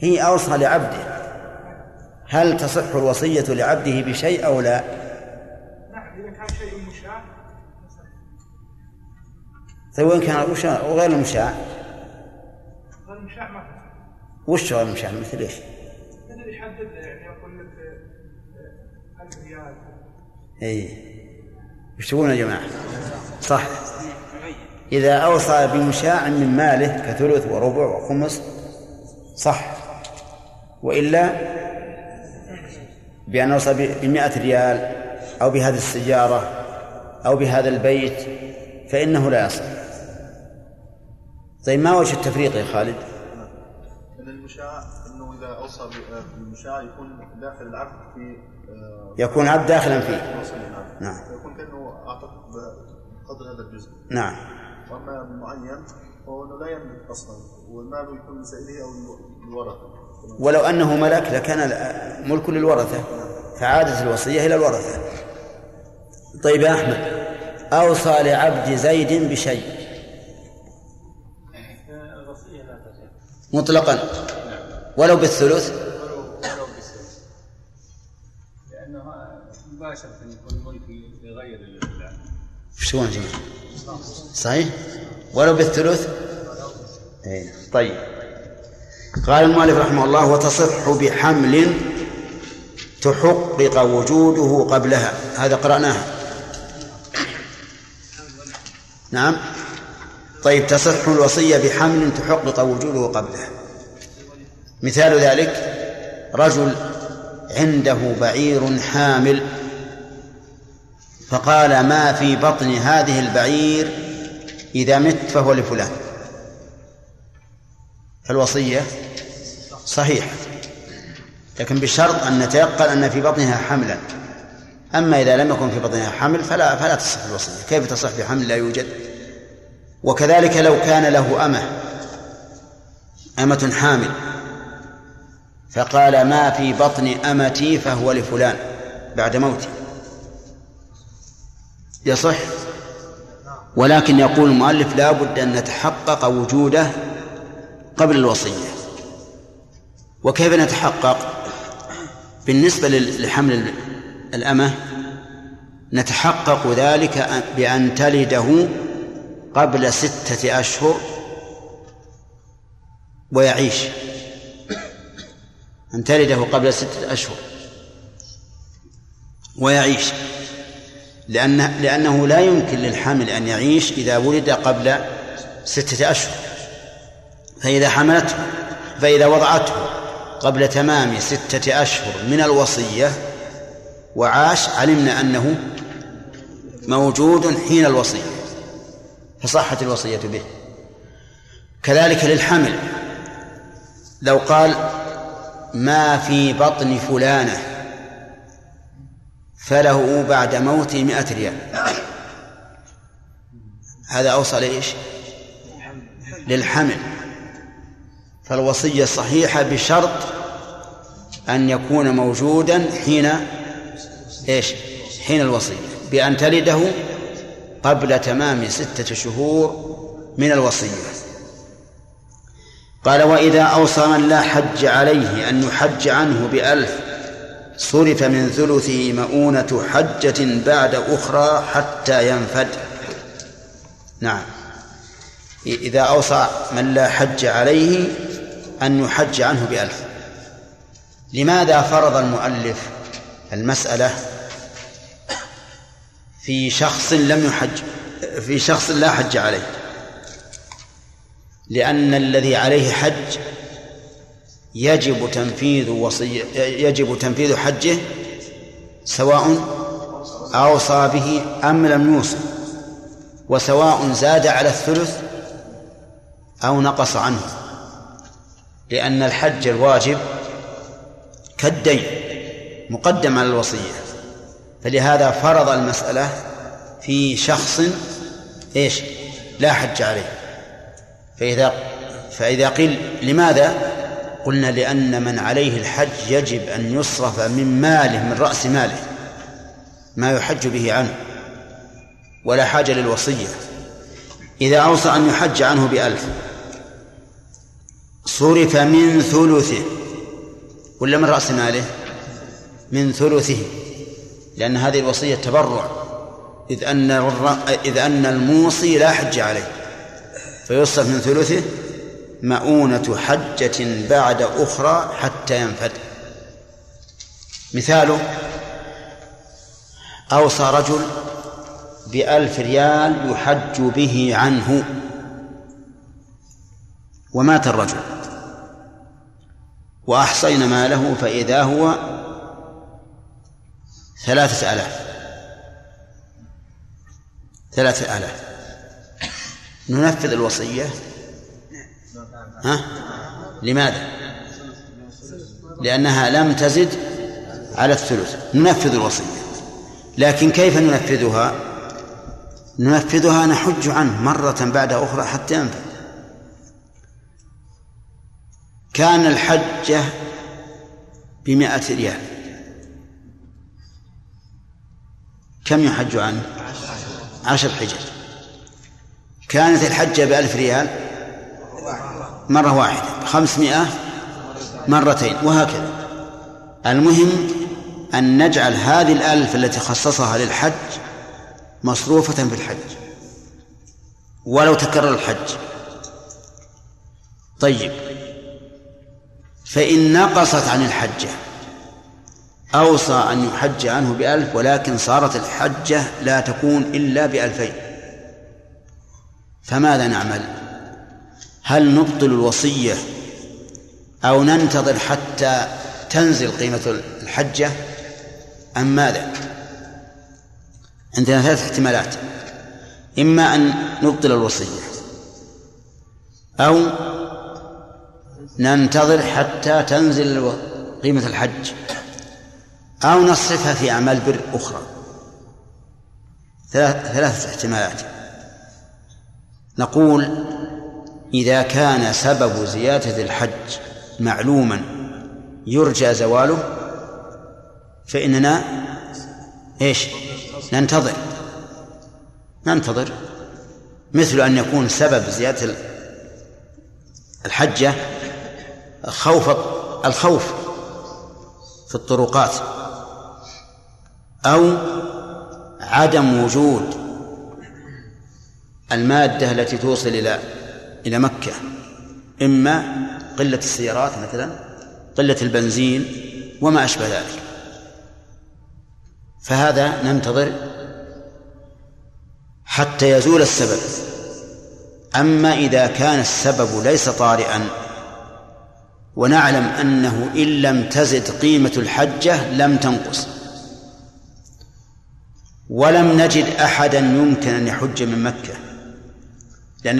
هي أوصى لعبده. هل تصح الوصية لعبده بشيء أو لا؟ نعم إذا كان شيء مشاع طيب وين كان المشاع وغير المشاع؟ فالمشاع ما تصح. وش غير المشاع؟ مثل إيش؟ يحدد يعني يقول لك آه، 1000 ريال اي وش تقولون يا جماعة؟ صح. إذا أوصى بمشاع من ماله كثلث وربع وخمس صح. وإلا بأن أوصى بمئة ريال أو بهذه السيارة أو بهذا البيت فإنه لا يصح. طيب ما وجه التفريق يا خالد؟ يكون داخل العبد في آه، يكون عبد داخلا فيه. نعم نعم. فيكون كأنه اعتق بقدر هذا الجزء. نعم. وأما بالمعين فهو انه لا يملك أصلا والمال يكون لسائله أو للورثه ولو أنه ملك لكان ملك للورثة فعادت الوصية إلى الورثة. طيب يا أحمد أوصى لعبد زيد بشيء؟ الوصية لا تصح مطلقا. ولو بالثلث؟ ولو بالسلس لأنه مباشرة يكون ملك لغير العبد شو يا جماعة صحيح؟ ولو بالثلث؟ نعم. طيب. قال المؤلف رحمه الله وتصح بحمل تحقق وجوده قبلها. هذا قرأناها. نعم. طيب تصح الوصية بحمل تحقق وجوده قبلها. مثال ذلك رجل عنده بعير حامل. فقال ما في بطن هذه البعير إذا مت فهو لفلان. فالوصية صحيحة لكن بشرط أن نتيقن أن في بطنها حملا. أما إذا لم يكن في بطنها حمل فلا فلا تصح الوصية. كيف تصح بحمل لا يوجد؟ وكذلك لو كان له أمة أمة حامل فقال ما في بطن أمتي فهو لفلان بعد موته يصح؟ ولكن يقول المؤلف لا بد أن نتحقق وجوده قبل الوصية. وكيف نتحقق؟ بالنسبة لحمل الأمة نتحقق ذلك بأن تلده قبل ستة أشهر ويعيش. أن تلده قبل ستة أشهر ويعيش لأن لأنه لا يمكن للحامل أن يعيش إذا ولد قبل ستة أشهر. فإذا حملته فإذا وضعته قبل تمام ستة أشهر من الوصية وعاش علمنا أنه موجود حين الوصية فصحت الوصية به. كذلك للحمل لو قال ما في بطن فلانة. فله بعد موته مئة ريال. هذا أوصى لإيش؟ للحمل. فالوصية صحيحة بشرط أن يكون موجودا حين إيش؟ حين الوصية. بأن تلده قبل تمام ستة شهور من الوصية. قال وإذا أوصى من لا حج عليه أن يحج عنه بألف صرف من ثلثه مؤونة حجة بعد أخرى حتى ينفد. نعم. إذا أوصى من لا حج عليه أن يحج عنه بألف. لماذا فرض المؤلف المسألة في شخص لم يحج في شخص لا حج عليه؟ لأن الذي عليه حج يجب تنفيذ وصي يجب تنفيذ حجه سواء أوصى به أم لم يوصي وسواء زاد على الثلث أو نقص عنه لأن الحج الواجب كالدين مقدم على الوصية فلهذا فرض المسألة في شخص إيش؟ لا حج عليه فإذا فإذا قيل لماذا؟ قلنا لأن من عليه الحج يجب أن يصرف من ماله من رأس ماله ما يحج به عنه ولا حاجة للوصية. إذا أوصى أن يحج عنه بألف صرف من ثلثه ولا من رأس ماله؟ من ثلثه لأن هذه الوصية تبرع إذ أن إذ أن الموصي لا حج عليه. فيصرف من ثلثه مؤونة حجة بعد أخرى حتى ينفد. مثاله أوصى رجل بألف ريال يحج به عنه. ومات الرجل. وأحصينا ماله فإذا هو ثلاثة آلاف. ثلاثة آلاف. ننفذ الوصية؟ ها؟ لماذا؟ لأنها لم تزد على الثلث. ننفذ الوصية. لكن كيف ننفذها؟ ننفذها نحج عنه مرة بعد أخرى حتى ينفذ. كان الحجة بمائة ريال. كم يحج عنه؟ عشر حجج كانت الحجة بألف ريال مرة واحدة خمسمائة مرتين وهكذا. المهم أن نجعل هذه الألف التي خصصها للحج مصروفة في الحج ولو تكرر الحج. طيب فإن نقصت عن الحجة أوصى أن يحج عنه بألف ولكن صارت الحجة لا تكون إلا بألفين. فماذا نعمل؟ هل نبطل الوصية أو ننتظر حتى تنزل قيمة الحجة أم ماذا؟ عندنا ثلاث احتمالات. إما أن نبطل الوصية أو ننتظر حتى تنزل قيمة الحج أو نصرفها في أعمال بر أخرى. ثلاثة احتمالات. نقول إذا كان سبب زيادة الحج معلوما يرجى زواله فإننا إيش؟ ننتظر ننتظر مثل أن يكون سبب زيادة الحجة خوف الخوف في الطرقات أو عدم وجود المادة التي توصل إلى إلى مكة إما قلة السيارات مثلا قلة البنزين وما أشبه ذلك. فهذا ننتظر حتى يزول السبب. أما إذا كان السبب ليس طارئا ونعلم أنه إن لم تزد قيمة الحجة لم تنقص. ولم نجد أحدا يمكن أن يحج من مكة. لأن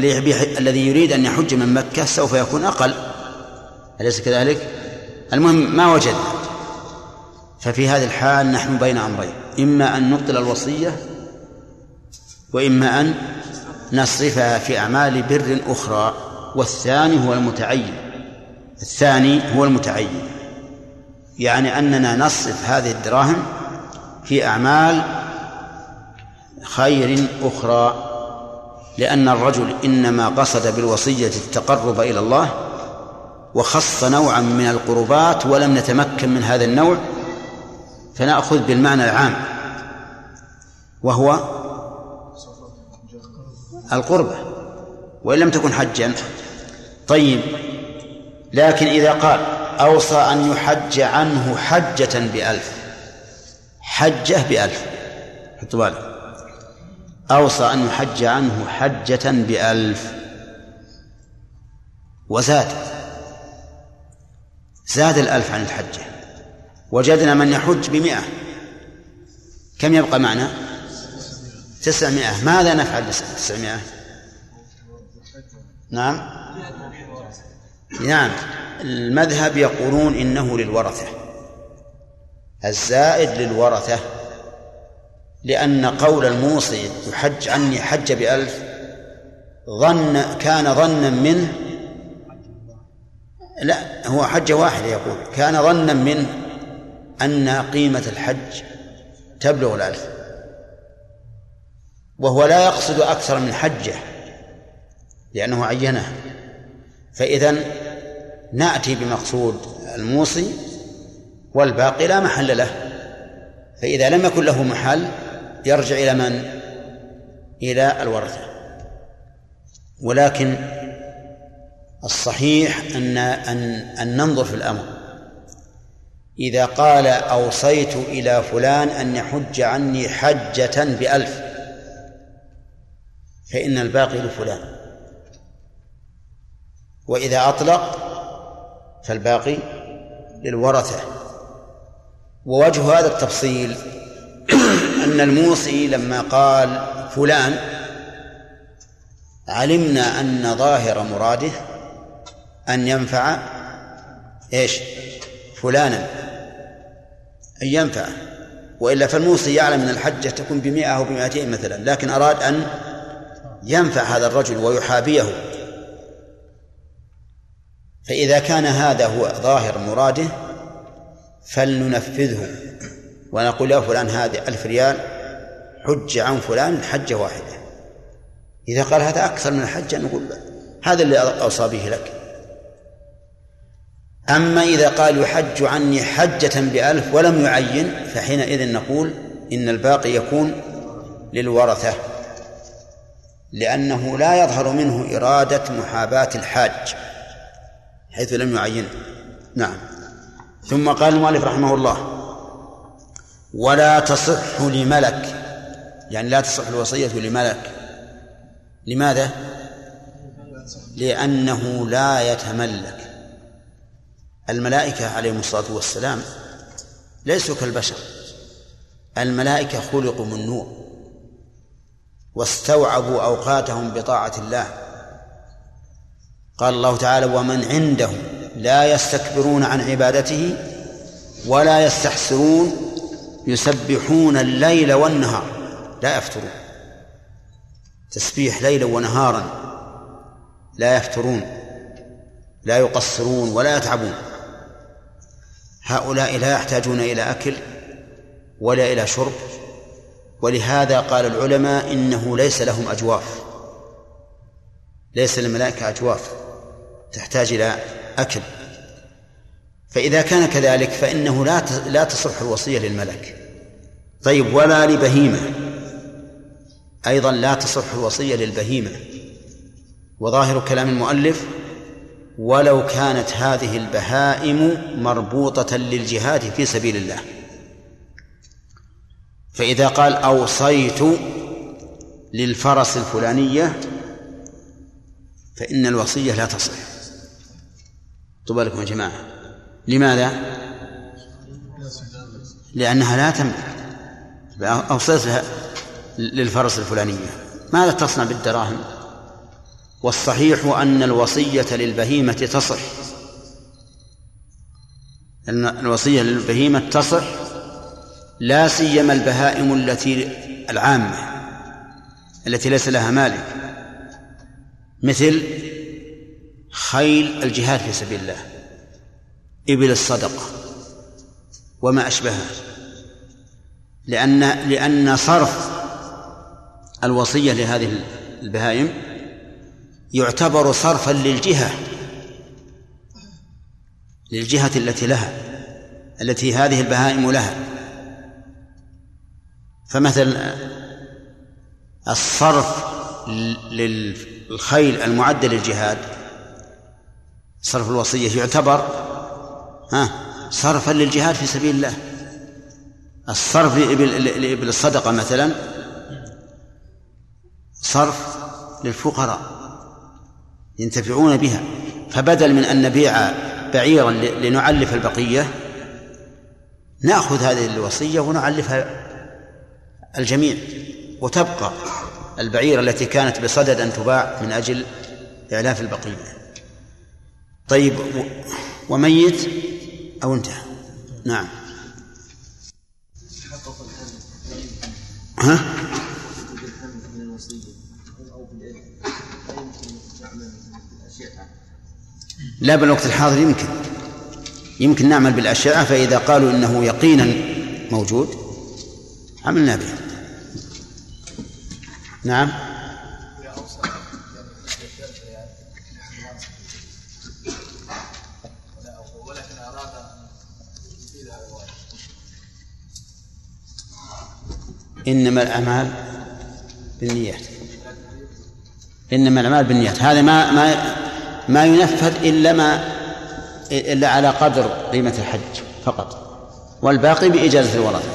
الذي يريد أن يحج من مكة سوف يكون أقل. أليس كذلك؟ المهم ما وجدنا. ففي هذه الحال نحن بين أمرين. إما أن نبطل الوصية وإما أن نصرفها في أعمال بر أخرى. والثاني هو المتعين. الثاني هو المتعين. يعني أننا نصرف هذه الدراهم في أعمال خير أخرى. لأن الرجل إنما قصد بالوصية التقرب إلى الله وخص نوعا من القربات ولم نتمكن من هذا النوع فنأخذ بالمعنى العام وهو القربة وإن لم تكن حجا. طيب لكن إذا قال أوصى أن يحج عنه حجة بألف حجة بألف حطوا بالك. أوصى أن يحج عنه حجة بألف. وزاد زاد الألف عن الحجة. وجدنا من يحج بمئة. كم يبقى معنا؟ تسعمائة ماذا نفعل تسعمائة نعم. نعم. المذهب يقولون إنه للورثة. الزائد للورثة لأن قول الموصي يحج عني حج بألف ظن كان ظنا منه لا هو حجة واحدة يقول كان ظنا منه أن قيمة الحج تبلغ الألف. وهو لا يقصد أكثر من حجة لأنه عينها فإذا نأتي بمقصود الموصي والباقي لا محل له. فإذا لم يكن له محل يرجع إلى من؟ إلى الورثة. ولكن الصحيح أن أن أن ننظر في الأمر. إذا قال أوصيت إلى فلان أن يحج عني حجة بألف فإن الباقي لفلان. وإذا أطلق فالباقي للورثة. ووجه هذا التفصيل أن الموصي لما قال فلان علمنا أن ظاهر مراده أن ينفع إيش؟ فلانا. أن ينفع. وإلا فالموصي يعلم أن الحجة تكون بمئة أو بمئتين مثلا لكن أراد أن ينفع هذا الرجل ويحابيه. فإذا كان هذا هو ظاهر مراده فلننفذه. ونقول يا فلان هذه ألف ريال حج عن فلان حجة واحدة. إذا قال هذا أكثر من الحجة نقول هذا اللي أوصى به لك. أما إذا قال يحج عني حجة بألف ولم يعين فحينئذ نقول إن الباقي يكون للورثة لأنه لا يظهر منه إرادة محاباة الحاج حيث لم يعين. نعم. ثم قال المؤلف رحمه الله ولا تصح لملك. يعني لا تصح الوصية لملك. لماذا؟ لأنه لا يتملك. الملائكة عليهم الصلاة والسلام ليسوا كالبشر. الملائكة خلقوا من نور. واستوعبوا أوقاتهم بطاعة الله. قال الله تعالى ومن عنده لا يستكبرون عن عبادته ولا يستحسرون يسبحون الليل والنهار. لا يفترون. تسبيح ليلا ونهارا. لا يفترون. لا يقصرون ولا يتعبون. هؤلاء لا يحتاجون إلى أكل ولا إلى شرب. ولهذا قال العلماء إنه ليس لهم أجواف. ليس للملائكة أجواف. تحتاج إلى أكل. فإذا كان كذلك فإنه لا لا تصح الوصية للملك. طيب ولا لبهيمة. أيضا لا تصح الوصية للبهيمة. وظاهر كلام المؤلف ولو كانت هذه البهائم مربوطة للجهاد في سبيل الله. فإذا قال أوصيت للفرس الفلانية فإن الوصية لا تصح. طب لكم يا جماعة. لماذا؟ لأنها لا تملك أوصيت للفرس الفلانية ماذا تصنع بالدراهم؟ والصحيح أن الوصية للبهيمة تصح أن الوصية للبهيمة تصح لا سيما البهائم التي العامة التي ليس لها مالك مثل خيل الجهاد في سبيل الله إبل الصدقة وما أشبهها لأن لأن صرف الوصية لهذه البهائم يعتبر صرفا للجهة للجهة التي لها التي هذه البهائم لها. فمثل الصرف للخيل المعدة للجهاد صرف الوصية يعتبر ها؟ صرفا للجهاد في سبيل الله. الصرف لإبل الصدقة مثلا. صرف للفقراء ينتفعون بها. فبدل من أن نبيع بعيرا لنعلف البقية نأخذ هذه الوصية ونعلفها الجميع. وتبقى البعيرة التي كانت بصدد أن تباع من أجل إعلاف البقية. طيب وميت أو انتهى. نعم. ها؟ لا بالوقت الحاضر يمكن. يمكن نعمل بالأشعة فإذا قالوا إنه يقينا موجود عملنا به. نعم. إنما الأعمال بالنيات. إنما الأعمال بالنيات. هذا ما ما ما ينفذ إلا ما إلا على قدر قيمة الحج فقط والباقي بإجازة الورثة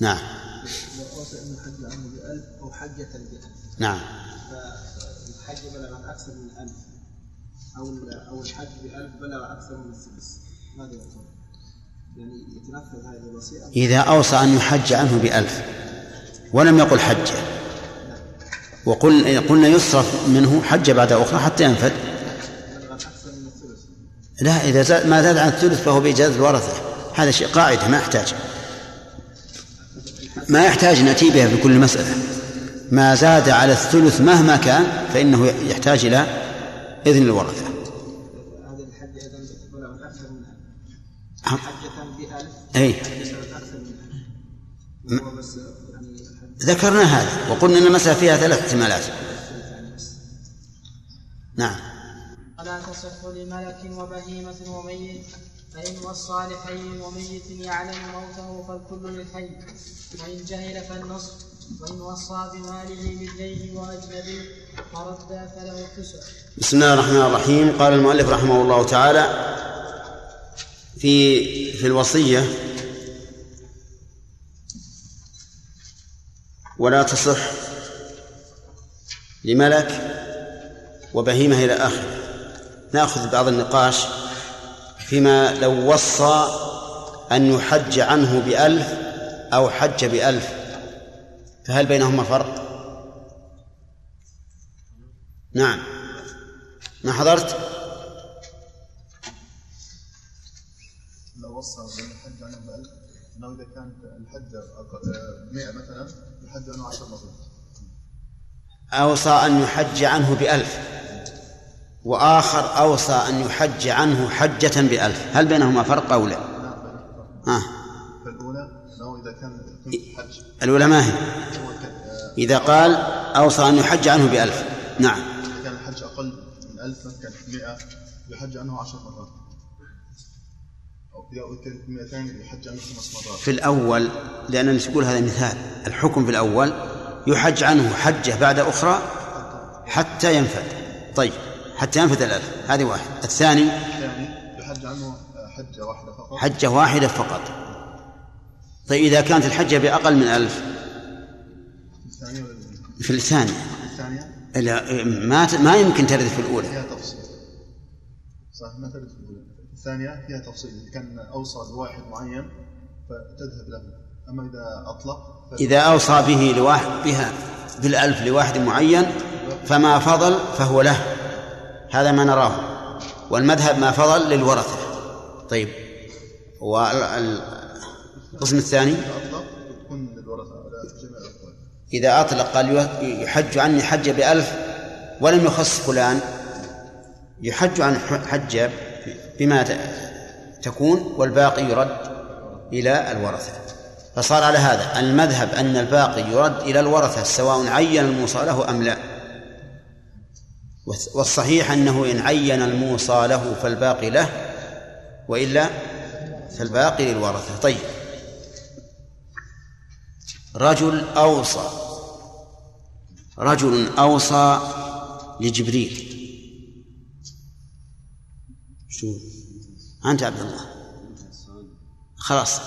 نعم. نعم. فالحج بلغ أكثر من ألف أو أو الحج بألف بلغ أكثر من السدس. ماذا يكون؟ إذا أوصى أن يحج عنه بألف. ولم يقل حجه وقل قلنا يصرف منه حجة بعد أخرى حتى ينفد لا إذا زاد ما زاد عن الثلث فهو بإجازة الورثة. هذا شيء قاعدة ما يحتاج. ما يحتاج نأتي بها في كل مسألة. ما زاد على الثلث مهما كان فإنه يحتاج إلى إذن الورثة. هذا أيضا أكثر حجة أي ذكرنا هذا وقلنا أن المسألة فيها ثلاث احتمالات. نعم. ولا تصح لملك وبهيمة وميت فإن وصى لحي وميت يعلم موته فالكل للحي. وإن جهل فالنصف وإن وصى بماله للدين وأجنبي فرد فله التسع بسم الله الرحمن الرحيم. قال المؤلف رحمه الله تعالى في في الوصية ولا تصح لملك وبهيمة إلى آخره نأخذ بعض النقاش فيما لو وصى أن يحج عنه بألف أو حج بألف فهل بينهما فرق؟ نعم ما حضرت؟ وصى بأن الحج عنه بألف أنه إذا كانت الحج أقل- آه، 100 مثلا يحج عنه 10 مرات. أوصى أن يحج عنه بألف وآخر أوصى أن يحج عنه حجة بألف. هل بينهما فرق أو لا؟ آه. فالأولى أنه إذا كان ثلث الحج الأولى ما هي؟ آه، إذا قال أوصى أن يحج عنه بألف. نعم. إذا كان الحج أقل من 1000 مثلا كان 100 يحج عنه 10 مرات. في الأول لأننا نقول هذا مثال. الحكم في الأول يحج عنه حجة بعد أخرى حتى ينفذ طيب حتى ينفذ الألف. هذه واحد. الثاني؟ الثاني يحج عنه حجة واحدة فقط. حجة واحدة فقط. طيب إذا كانت الحجة بأقل من ألف؟ في الثانية. لا ما ما يمكن ترد في الأولى. فيها تفصيل. صح ما ترد الثانية فيها تفصيل إذا كان أوصى بواحد معين فتذهب له أما إذا أطلق إذا أوصى به لواحد بها بالألف لواحد معين فما فضل فهو له. هذا ما نراه. والمذهب ما فضل للورثة. طيب والقسم الثاني؟ إذا أطلق تكون للورثة على جميع الأقوال. إذا أطلق قال يحج عني حج بألف ولم يخص فلان. يحج عن حجة بما تكون والباقي يرد إلى الورثة. فصار على هذا المذهب أن الباقي يرد إلى الورثة سواء عين الموصى له أم لا. والص- والصحيح أنه إن عين الموصى له فالباقي له وإلا فالباقي للورثة. طيب. رجل أوصى رجل أوصى لجبريل. شو أنت عبد الله. خلاص.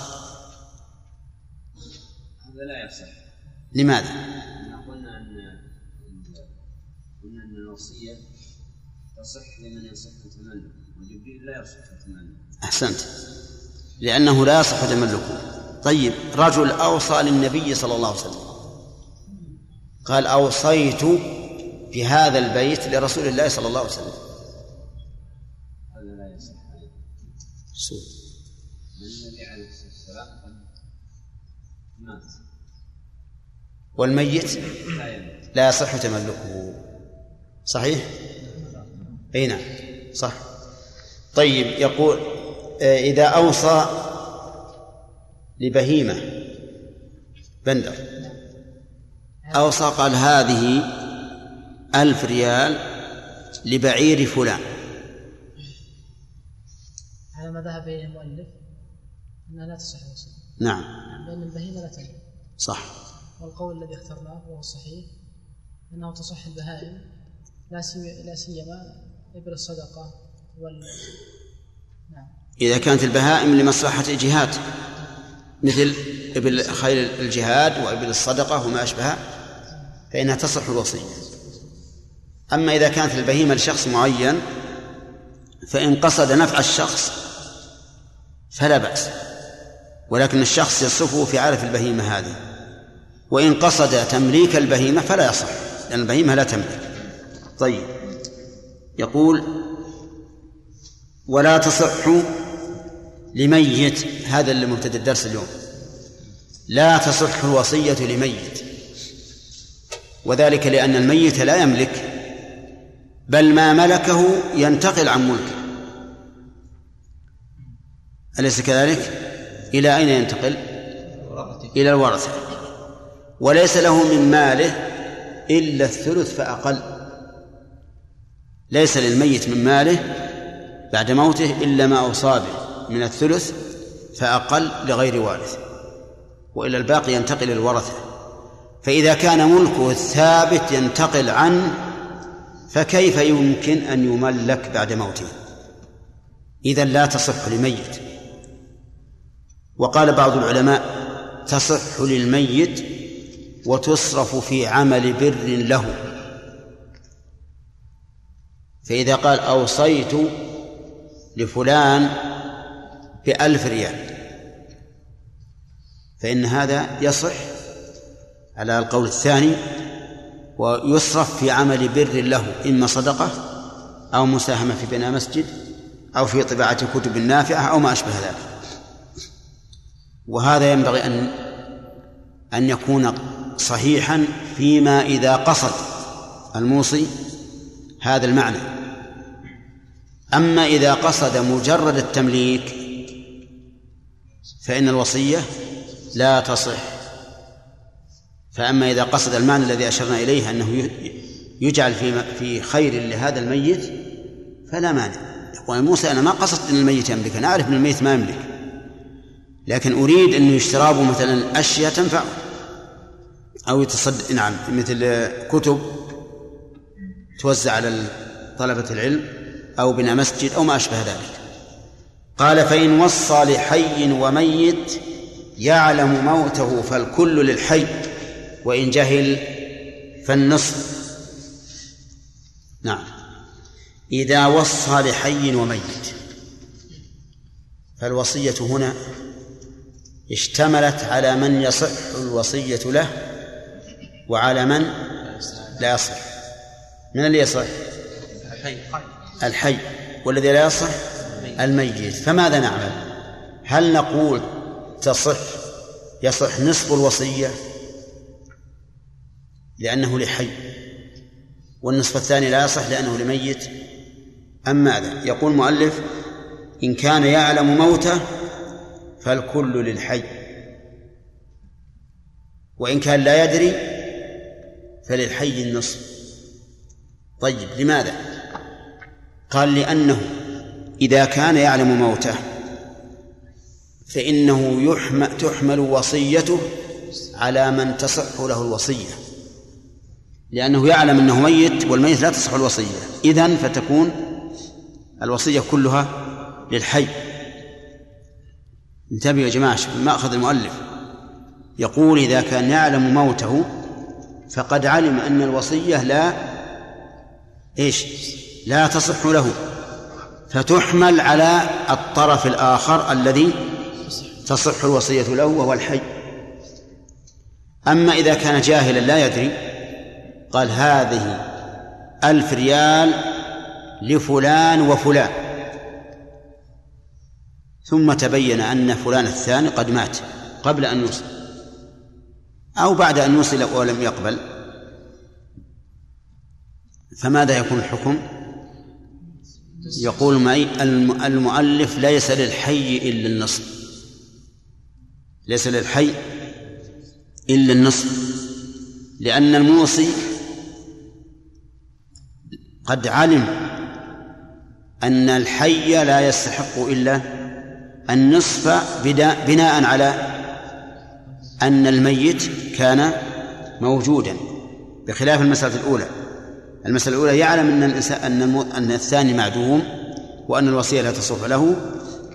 هذا لا يصح. لماذا؟ قلنا أن قلنا أن الوصية تصح لمن يصح تملك وجبريل لا يصح تملك أحسنت. لأنه لا يصح تملكه. طيب رجل أوصى للنبي صلى الله عليه وسلم. قال أوصيت في هذا البيت لرسول الله صلى الله عليه وسلم. سوء النبي عليه الصلاة والسلام مات والميت لا يصح تملكه. صحيح؟ أي نعم. صح. طيب يقول آه، إذا أوصى لبهيمة بندر أوصى قال هذه ألف ريال لبعير فلان. على ما ذهب اليه المؤلف أنها لا تصح الوصيه نعم. لأن البهيمة لا تملك صح. والقول الذي اخترناه وهو الصحيح أنه تصح البهائم لا لا سيما إبل الصدقة وال. نعم. إذا كانت البهائم لمصلحة الجهاد مثل إبل خيل الجهاد وإبل الصدقة وما أشبهها فإنها تصح الوصية أما إذا كانت البهيمة لشخص معين فإن قصد نفع الشخص فلا بأس. ولكن الشخص يصرفه في عارف البهيمة هذه. وإن قصد تمليك البهيمة فلا يصح لأن البهيمة لا تملك. طيب. يقول ولا تصح لميت هذا اللي مبتدا الدرس اليوم. لا تصح الوصية لميت. وذلك لأن الميت لا يملك بل ما ملكه ينتقل عن ملكه. أليس كذلك؟ إلى أين ينتقل؟ إلى الورثة. وليس له من ماله إلا الثلث فأقل. ليس للميت من ماله بعد موته إلا ما أوصى به من الثلث فأقل لغير وارث. وإلا الباقي ينتقل الورثة. فإذا كان ملكه الثابت ينتقل عنه فكيف يمكن أن يملك بعد موته؟ إذا لا تصح لميت. وقال بعض العلماء تصح للميت وتصرف في عمل بر له. فإذا قال أوصيت لفلان بألف ريال فإن هذا يصح على القول الثاني ويصرف في عمل بر له إما صدقة أو مساهمة في بناء مسجد أو في طباعة كتب نافعة أو ما أشبه ذلك. وهذا ينبغي أن أن يكون صحيحا فيما إذا قصد الموصي هذا المعنى. أما إذا قصد مجرد التمليك فإن الوصية لا تصح. فأما إذا قصد المعنى الذي أشرنا إليه أنه يجعل في في خير لهذا الميت فلا مانع. يقول موسى أنا ما قصدت أن الميت يملك أنا أعرف أن الميت ما يملك. لكن أريد أنه يشترى به مثلا أشياء تنفعه. أو يتصد نعم مثل كتب توزع على طلبة العلم أو بناء مسجد أو ما أشبه ذلك. قال فإن وصى لحي وميت يعلم موته فالكل للحي وإن جهل فالنصف نعم. إذا وصى لحي وميت فالوصية هنا اشتملت على من يصح الوصية له وعلى من لا يصح. من اللي يصح؟ الحي. والذي لا يصح؟ الميت. فماذا نعمل؟ هل نقول تصح يصح نصف الوصية؟ لأنه لحي. والنصف الثاني لا يصح لأنه لميت. أم ماذا؟ يقول المؤلف إن كان يعلم موته فالكل للحي. وإن كان لا يدري فللحي النصف طيب لماذا؟ قال لأنه إذا كان يعلم موته فإنه يحمل تحمل وصيته على من تصح له الوصية. لأنه يعلم أنه ميت والميت لا تصح الوصية. إذن فتكون الوصية كلها للحي. انتبهوا يا جماعة مأخذ المؤلف. يقول إذا كان يعلم موته فقد علم أن الوصية لا إيش؟ لا تصح له. فتحمل على الطرف الآخر الذي تصح الوصية له وهو الحي. أما إذا كان جاهلا لا يدري قال هذه ألف ريال لفلان وفلان. ثم تبين أن فلان الثاني قد مات قبل أن يوصل. أو بعد أن يوصل ولم يقبل. فماذا يكون الحكم؟ يقول معي المؤلف ليس للحي إلا النصف ليس للحي إلا النصف لأن الموصي قد علم أن الحي لا يستحق إلا النصف بناء على أن الميت كان موجودا بخلاف المسألة الأولى. المسألة الأولى يعلم أن الإنسان أن الثاني معدوم وأن الوصية لا تصح له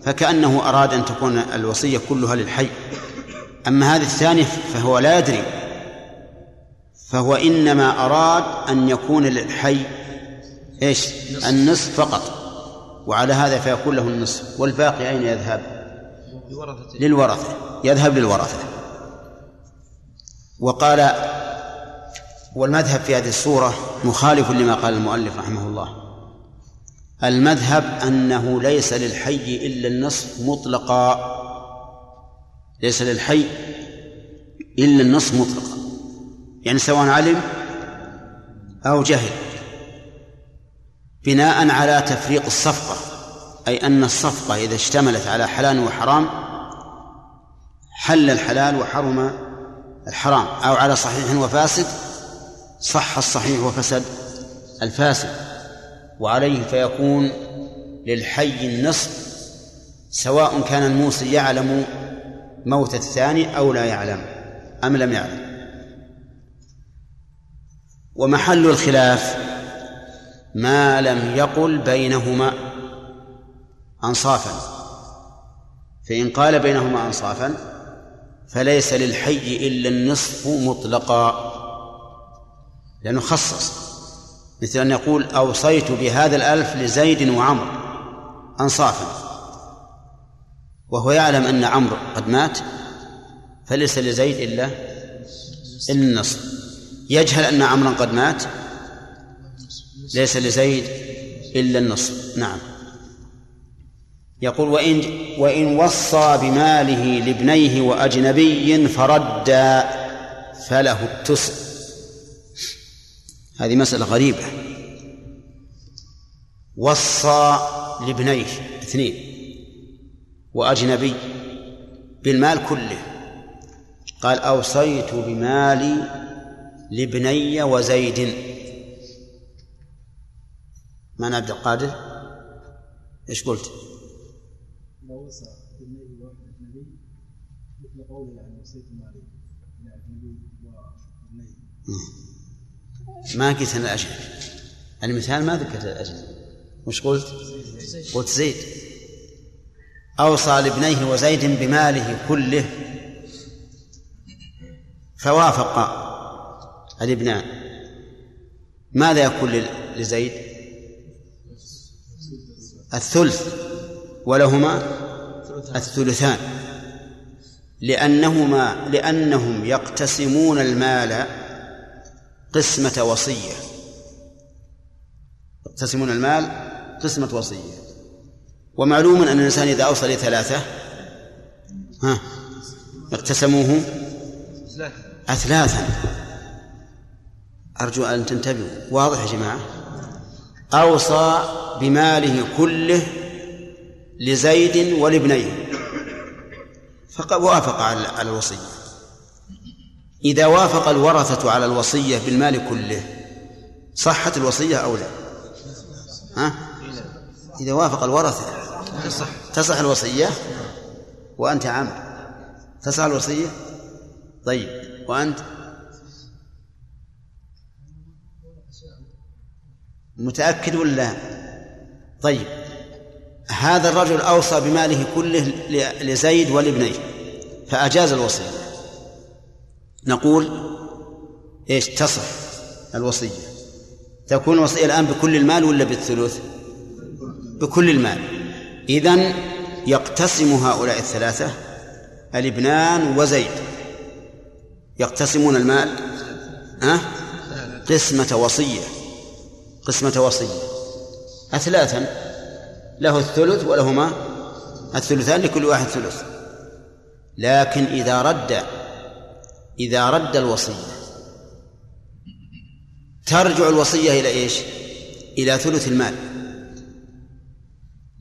فكأنه أراد أن تكون الوصية كلها للحي. أما هذا الثاني فهو لا يدري فهو إنما أراد أن يكون للحي إيش؟ النصف فقط. وعلى هذا فيكون له النصف والباقي أين يذهب؟ للورثة. يذهب للورثة. وقال والمذهب في هذه الصورة مخالف لما قال المؤلف رحمه الله. المذهب أنه ليس للحي إلا النصف مطلقا. ليس للحي إلا النصف مطلقا. يعني سواء علم أو جهل. بناء على تفريق الصفقة أي أن الصفقة إذا اشتملت على حلال وحرام حل الحلال وحرم الحرام أو على صحيح وفاسد صح الصحيح وفسد الفاسد. وعليه فيكون للحي النصف سواء كان الموصي يعلم موت الثاني أو لا يعلم أم لم يعلم. ومحل الخلاف ما لم يقل بينهما أنصافا. فإن قال بينهما أنصافا فليس للحي إلا النصف مطلقا. لأنه خصص. مثل أن يقول أوصيت بهذا الألف لزيد وعمر. أنصافا. وهو يعلم أن عمرو قد مات فليس لزيد إلا النصف. يجهل أن عمرا قد مات ليس لزيد إلا النصف نعم. يقول وإن وإن وصى بماله لابنيه وأجنبي فردا فله التسع. هذه مسألة غريبة. وصى لابنيه اثنين وأجنبي بالمال كله. قال أوصيت بمالي لابني وزيد. من عبد القادر؟ إيش قلت؟ واحد أجنبي مثل قوله عن وابنيه ما قلت أنا الأجنبي. المثال ما ذكرت الأجنبي. وش قلت؟ قلت زيد. أوصى لابنيه وزيد بماله كله فوافق الابنان ماذا يكون لزيد؟ الثلث ولهما الثلثان. لأنهما لأنهم يقتسمون المال قسمة وصية. يقتسمون المال قسمة وصية. ومعلوم أن الإنسان إذا أوصى لثلاثة ها اقتسموه أثلاثا. أرجو أن تنتبهوا. واضح يا جماعة؟ أوصى بماله كله لزيد ولابنيه. فقد وافق على الوصية. إذا وافق الورثة على الوصية بالمال كله صحت الوصية أو لا؟ ها؟ إذا وافق الورثة تصح الوصية؟ وأنت عمرو تصح الوصية؟ طيب. وأنت؟ متأكد ولا لا؟ طيب هذا الرجل أوصى بماله كله لزيد ولابنيه فأجاز الوصية. نقول إيش؟ تصح الوصية. تكون الوصية الآن بكل المال ولا بالثلث؟ بكل المال. إذن يقتسم هؤلاء الثلاثة الابنان وزيد. يقتسمون المال؟ ها؟ قسمة وصية. قسمة وصية أثلاثا له الثلث ولهما الثلثان لكل واحد ثلث. لكن إذا رد إذا رد الوصية ترجع الوصية إلى إيش؟ إلى ثلث المال.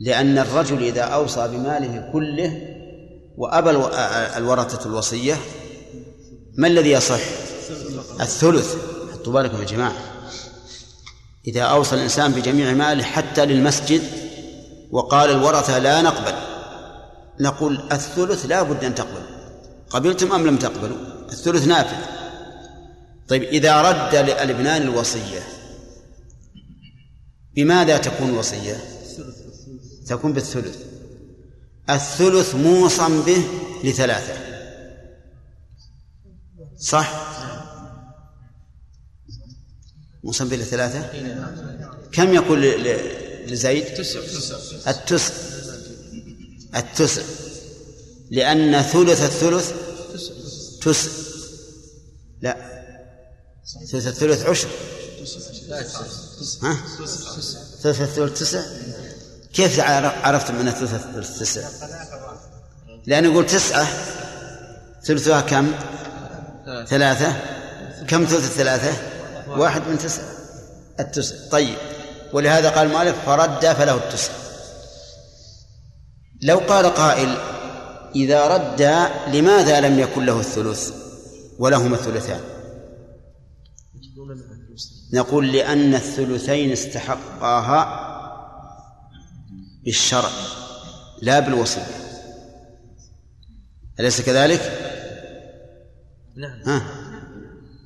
لأن الرجل إذا أوصى بماله كله وأبى الو- الورثة الوصية ما الذي يصح؟ الثلث. حطوا بالكم يا جماعة. إذا أوصى الإنسان بجميع ماله حتى للمسجد وقال الورثة لا نقبل نقول الثلث لا بد أن تقبل قبلتم أم لم تقبلوا؟ الثلث نافذ. طيب إذا رد الابنان الوصية بماذا تكون الوصية تكون بالثلث. الثلث موصى به لثلاثة صح؟ به لثلاثة كم يكون ل- ل- لزيد؟ التسع. التسع. لأن ثلث الثلث تسع. لا. ثلث الثلث عشر. ها؟ ثلث الثلث تسع. كيف عرف- عرفتم أن ثلث الثلث تسع؟ لأن يقول تسعة. ثلثها كم؟ ثلاثة. كم ثلث الثلاثة؟ واحد. من تسعة التسع. طيب. ولهذا قال المؤلف فرد فله التسع. لو قال قائل إذا رد لماذا لم يكن له الثلث ولهما الثلثان؟ نقول لأن الثلثين استحقاها بالشرع لا بالوصية. أليس كذلك؟ نعم. ها؟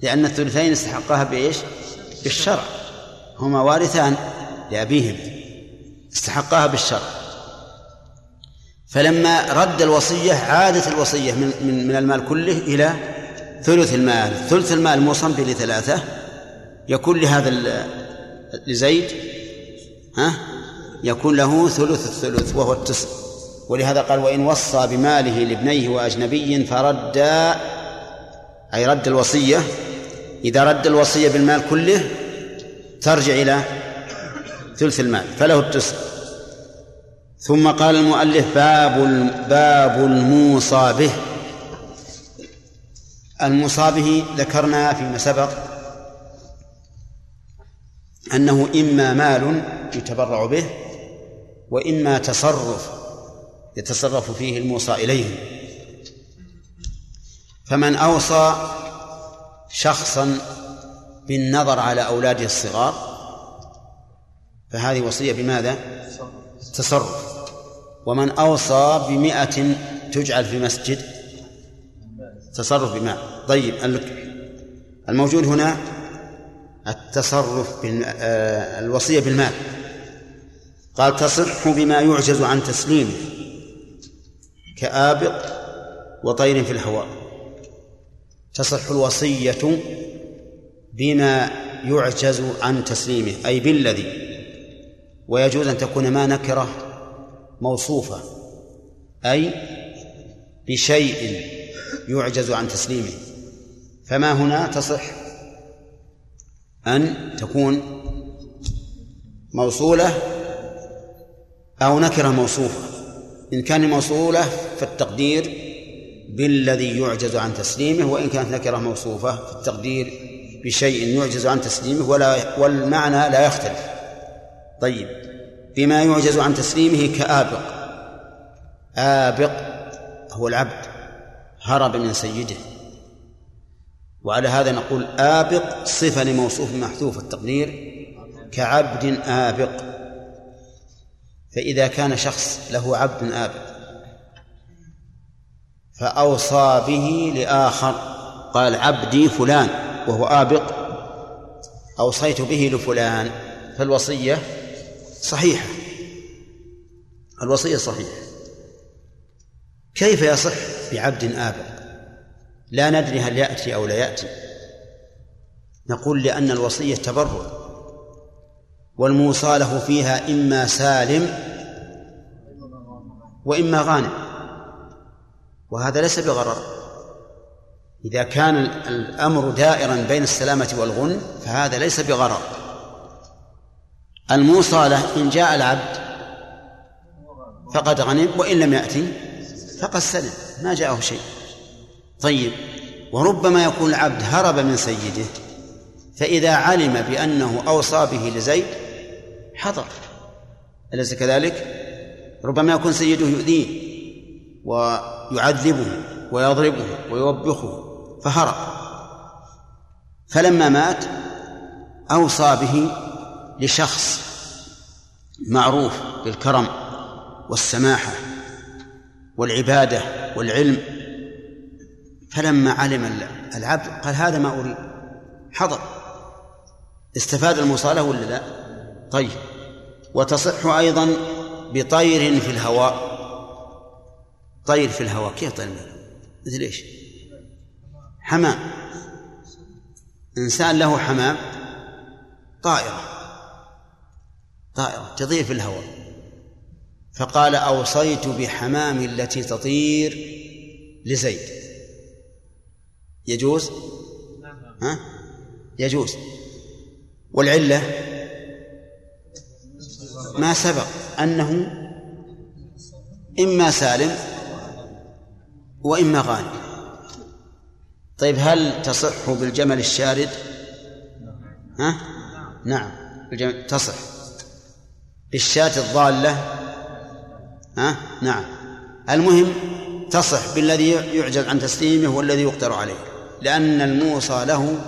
لأن الثلثين استحقاها بإيش؟ بالشرع هما وارثان لأبيهم. استحقاها بالشرع فلما رد الوصية عادت الوصية من من من المال كله إلى ثلث المال، ثلث المال موصى به لثلاثة. يكون لهذا لزيد ها؟ يكون له ثلث الثلث وهو التسع. ولهذا قال وإن وصى بماله لابنيه وأجنبي فرد أي رد الوصية إذا رد الوصية بالمال كله ترجع إلى ثلث المال فله التسع. ثم قال المؤلف باب باب الموصى به. الموصى به ذكرنا فيما سبق أنه إما مال يتبرع به وإما تصرف يتصرف فيه الموصى إليه. فمن أوصى شخصا بالنظر على أولاده الصغار فهذه وصية بماذا؟ تصرف ومن أوصى بمئة تجعل في مسجد تصرف بماء طيب الموجود هنا التصرف. آه، الوصية بالمال قال تصح بما يعجز عن تسليمه كآبق وطير في الهواء تصح الوصية بما يعجز عن تسليمه أي بالذي ويجوز أن تكون ما نكرة موصوفة أي بشيء يعجز عن تسليمه. فما هنا تصح أن تكون موصولة أو نكرة موصوفة. إن كان موصولة فالتقدير بالذي يعجز عن تسليمه وإن كانت نكرة موصوفة فالتقدير بشيء يعجز عن تسليمه ولا والمعنى لا يختلف. طيب بما يعجز عن تسليمه كآبق. آبق هو العبد هرب من سيده. وعلى هذا نقول آبق صفة لموصوف محذوف التقدير كعبد آبق. فإذا كان شخص له عبد آبق فأوصى به لآخر قال عبدي فلان وهو آبق. أوصيت به لفلان. فالوصية صحيحة. الوصية صحيحة. كيف يصح بعبد آبق؟ لا ندري هل يأتي أو لا يأتي. نقول لأن الوصية تبرع والموصى له فيها إما سالم وإما غانم. وهذا ليس بغرر. إذا كان الأمر دائرا بين السلامة والغنم فهذا ليس بغرر. الموصى له إن جاء العبد فقد غنم وإن لم يأتي فقد سلم ما جاءه شيء. طيب وربما يكون العبد هرب من سيده فإذا علم بأنه أوصى به لزيد حضر. أليس كذلك؟ ربما يكون سيده يؤذيه ويعذبه ويضربه ويوبخه فهرب. فلما مات أوصى به لشخص معروف بالكرم والسماحة والعبادة والعلم. فلما علم العبد قال هذا ما أريد. حضر. استفاد المصالة ولا لا؟ طيب. وتصح أيضا بطير في الهواء. طير في الهواء. كيف طير مثل إيش؟ حمام. إنسان له حمام. طائرة. طائرة تطير في الهواء. فقال أوصيت بحمام التي تطير لزيد. يجوز؟ ها؟ يجوز. والعلة؟ ما سبق أنه إما سالم وإما غانم. طيب هل تصح بالجمل الشارد؟ ها؟ نعم تصح. بالشاة الضالة؟ ها؟ نعم. المهم تصح بالذي يعجز عن تسليمه والذي يقدر عليه لأن الموصى له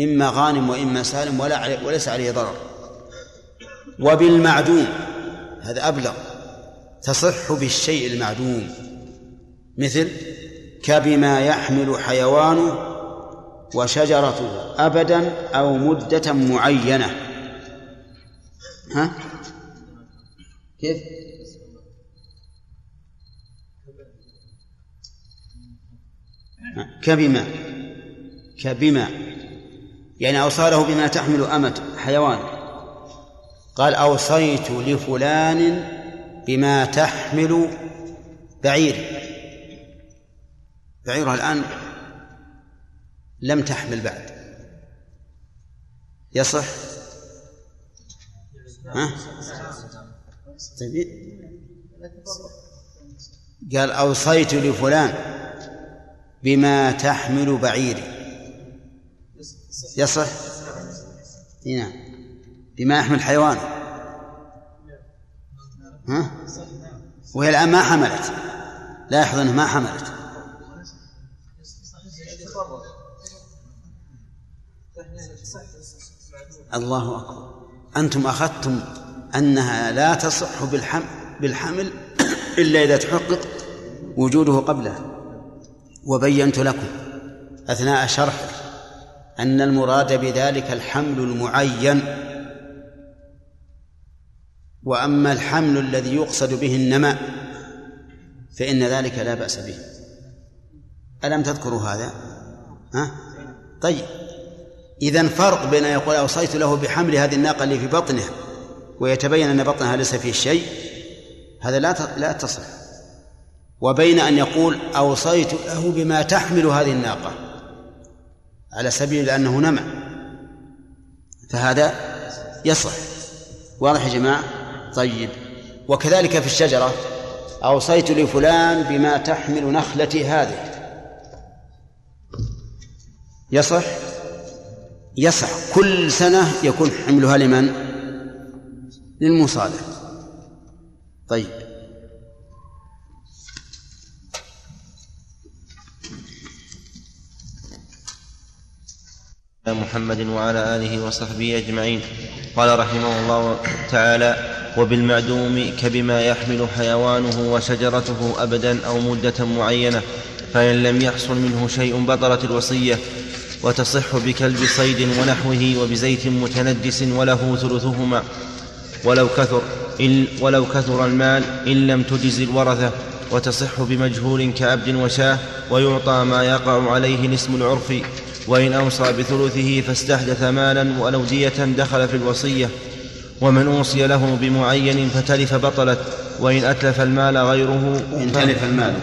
إما غانم وإما سالم ولا عليه وليس عليه ضرر. وبالمعدوم هذا أبلغ. تصح بالشيء المعدوم. مثل كبما يحمل حيوانه وشجرته أبدا أو مدة معينة. ها؟ كيف؟ كبما كبما يعني أوصاله بما تحمل أمة حيوان. قال أوصيت لفلان بما تحمل بعير. بعيرها الآن لم تحمل بعد. يصح؟ ها؟ طيب. قال أوصيت لفلان بما تحمل بعيري. يصح؟ نعم. بما يحمل حيوان. ها؟ وهي الآن ما حملت. لاحظ أنها ما حملت. الله أكبر. أنتم أخذتم أنها لا تصح بالحمل بالحمل إلا إذا تحقق وجوده قبله وبينت لكم أثناء شرح أن المراد بذلك الحمل المعين. وأما الحمل الذي يقصد به النماء فإن ذلك لا بأس به. ألم تذكروا هذا؟ ها؟ طيب. إذا فرق بين يقول أوصيت له بحمل هذه الناقة اللي في بطنه ويتبين أن بطنها ليس فيه شيء هذا لا لا تصح. وبين أن يقول أوصيت له بما تحمل هذه الناقة على سبيل أنه نمى. فهذا يصح. واضح يا جماعة؟ طيب. وكذلك في الشجرة أوصيت لفلان بما تحمل نخلتي هذه. يصح؟ يصح كل سنة يكون حملها لمن؟ للمصالح. طيب. محمد وعلى آله وصحبه أجمعين. قال رحمه الله تعالى وبالمعدوم كبما يحمل حيوانه وشجرته أبدا أو مدة معينة فإن لم يحصل منه شيء بطلت الوصية وتصح بكلب صيد ونحوه وبزيت متنجس وله ثلثهما. ولو كثر إن ولو كثر المال إن لم تجز الورثة. وتصح بمجهول كعبد وشاه ويعطى ما يقع عليه الاسم العرف. وإن أوصى بثلثه فاستحدث مالا ولو دية دخل في الوصية. ومن أوصي له بمعين فتلف بطلت. وإن أتلف المال غيره إن تلف المال.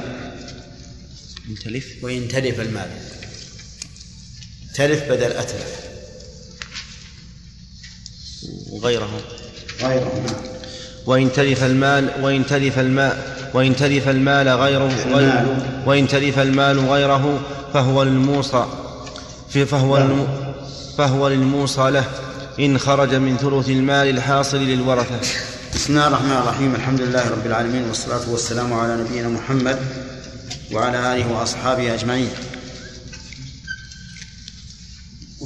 إن تلف وإن تلف المال. تلف بدل أتلف. وغيره غيره نعم. وإن تلف المال وإن تلف الماء وإن تلف المال غيره غير وإن تلف المال غيره فهو للموصى في- فهو للم- فهو للموصى له. إن خرج من ثلث المال الحاصل للورثة. بسم الله الرحمن الرحيم. الحمد لله رب العالمين والصلاة والسلام على نبينا محمد وعلى آله وأصحابه أجمعين.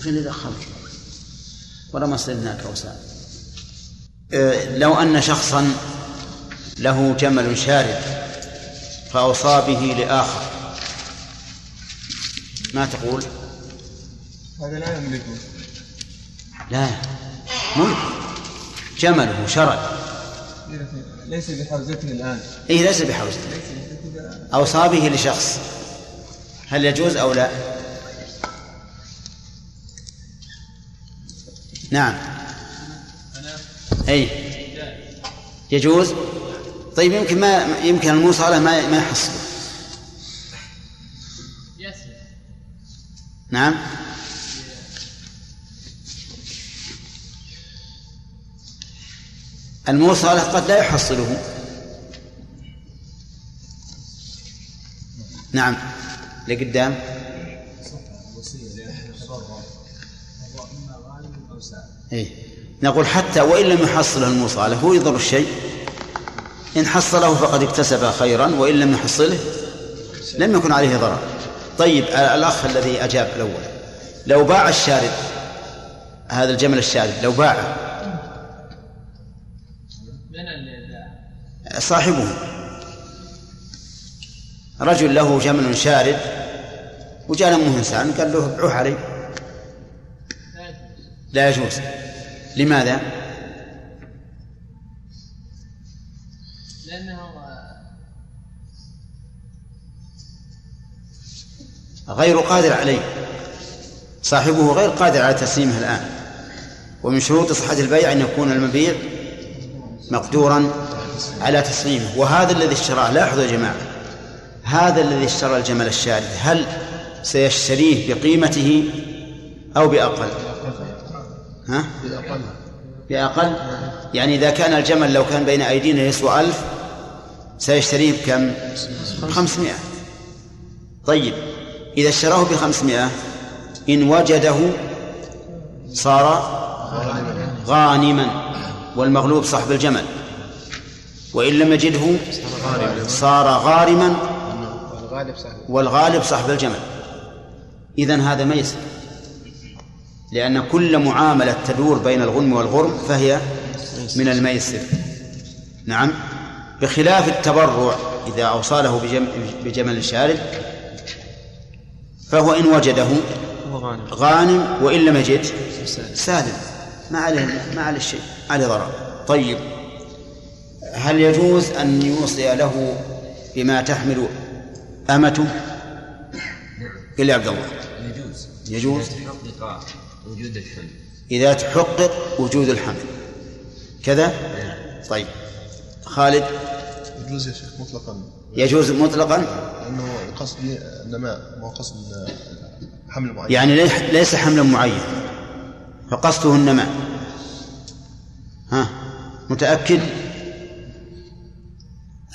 وش اللي دخلك ولا ما صرناك أوسان أه، لو أن شخصا له جمل شارد فأوصى به لآخر ما تقول؟ هذا لا يملكه. لا ملك جمله شرد. ليس بحوزته الآن. إيه ليس بحوزته. أوصى به لشخص هل يجوز أو لا؟ نعم. أي. يجوز؟ طيب يمكن ما يمكن الموصلة ما ما يحصل. يسر نعم الموصلة قد لا يحصله. نعم. لقدام. إيه؟ نقول حتى وإن لم يحصله الموصلة هو يضر الشيء. إن حصله فقد اكتسب خيرا وإن لم يحصله لم يكن عليه ضرر. طيب الأخ الذي أجاب الأول. لو باع الشارد هذا الجمل الشارد لو باعه؟ صاحبه. رجل له جمل شارد وجاء له إنسان قال له ابيعوه علي. لا يجوز. لماذا؟ لأنه غير قادر عليه. صاحبه غير قادر على تسليمه الآن. ومن شروط صحة البيع أن يكون المبيع مقدورا على تسليمه. وهذا الذي اشتراه لاحظوا يا جماعة هذا الذي اشترى الجمل الشارد هل سيشتريه بقيمته أو بأقل؟ ها؟ بأقل. يعني إذا كان الجمل لو كان بين أيدينا يسوى ألف سيشتريه بكم؟ خمسمائة. طيب إذا اشتراه بخمسمائة إن وجده صار غانما والمغلوب صاحب الجمل. وإن لم يجده صار غارما والغالب صاحب الجمل. إذن هذا ميسر لأن كل معاملة تدور بين الغنم والغرم فهي من الميسر. نعم. بخلاف التبرع إذا أوصاله بجم... بجمل شارد فهو إن وجده غانم وإن لم يجد سالم. ما عليه ما عليه شيء عليه ضرر. طيب. هل يجوز أن يوصي له بما تحمل أمته؟ قل يا عبد الله. يجوز. يجوز. وجود الحمل إذا تحقق وجود الحمل كذا؟ طيب. خالد؟ يجوز يا شيخ مطلقا. يجوز مطلقا؟ لأنه قصدي النماء مو قصد حمل معين. يعني ليس- ليس حملا معين. فقصده النماء ها؟ متأكد؟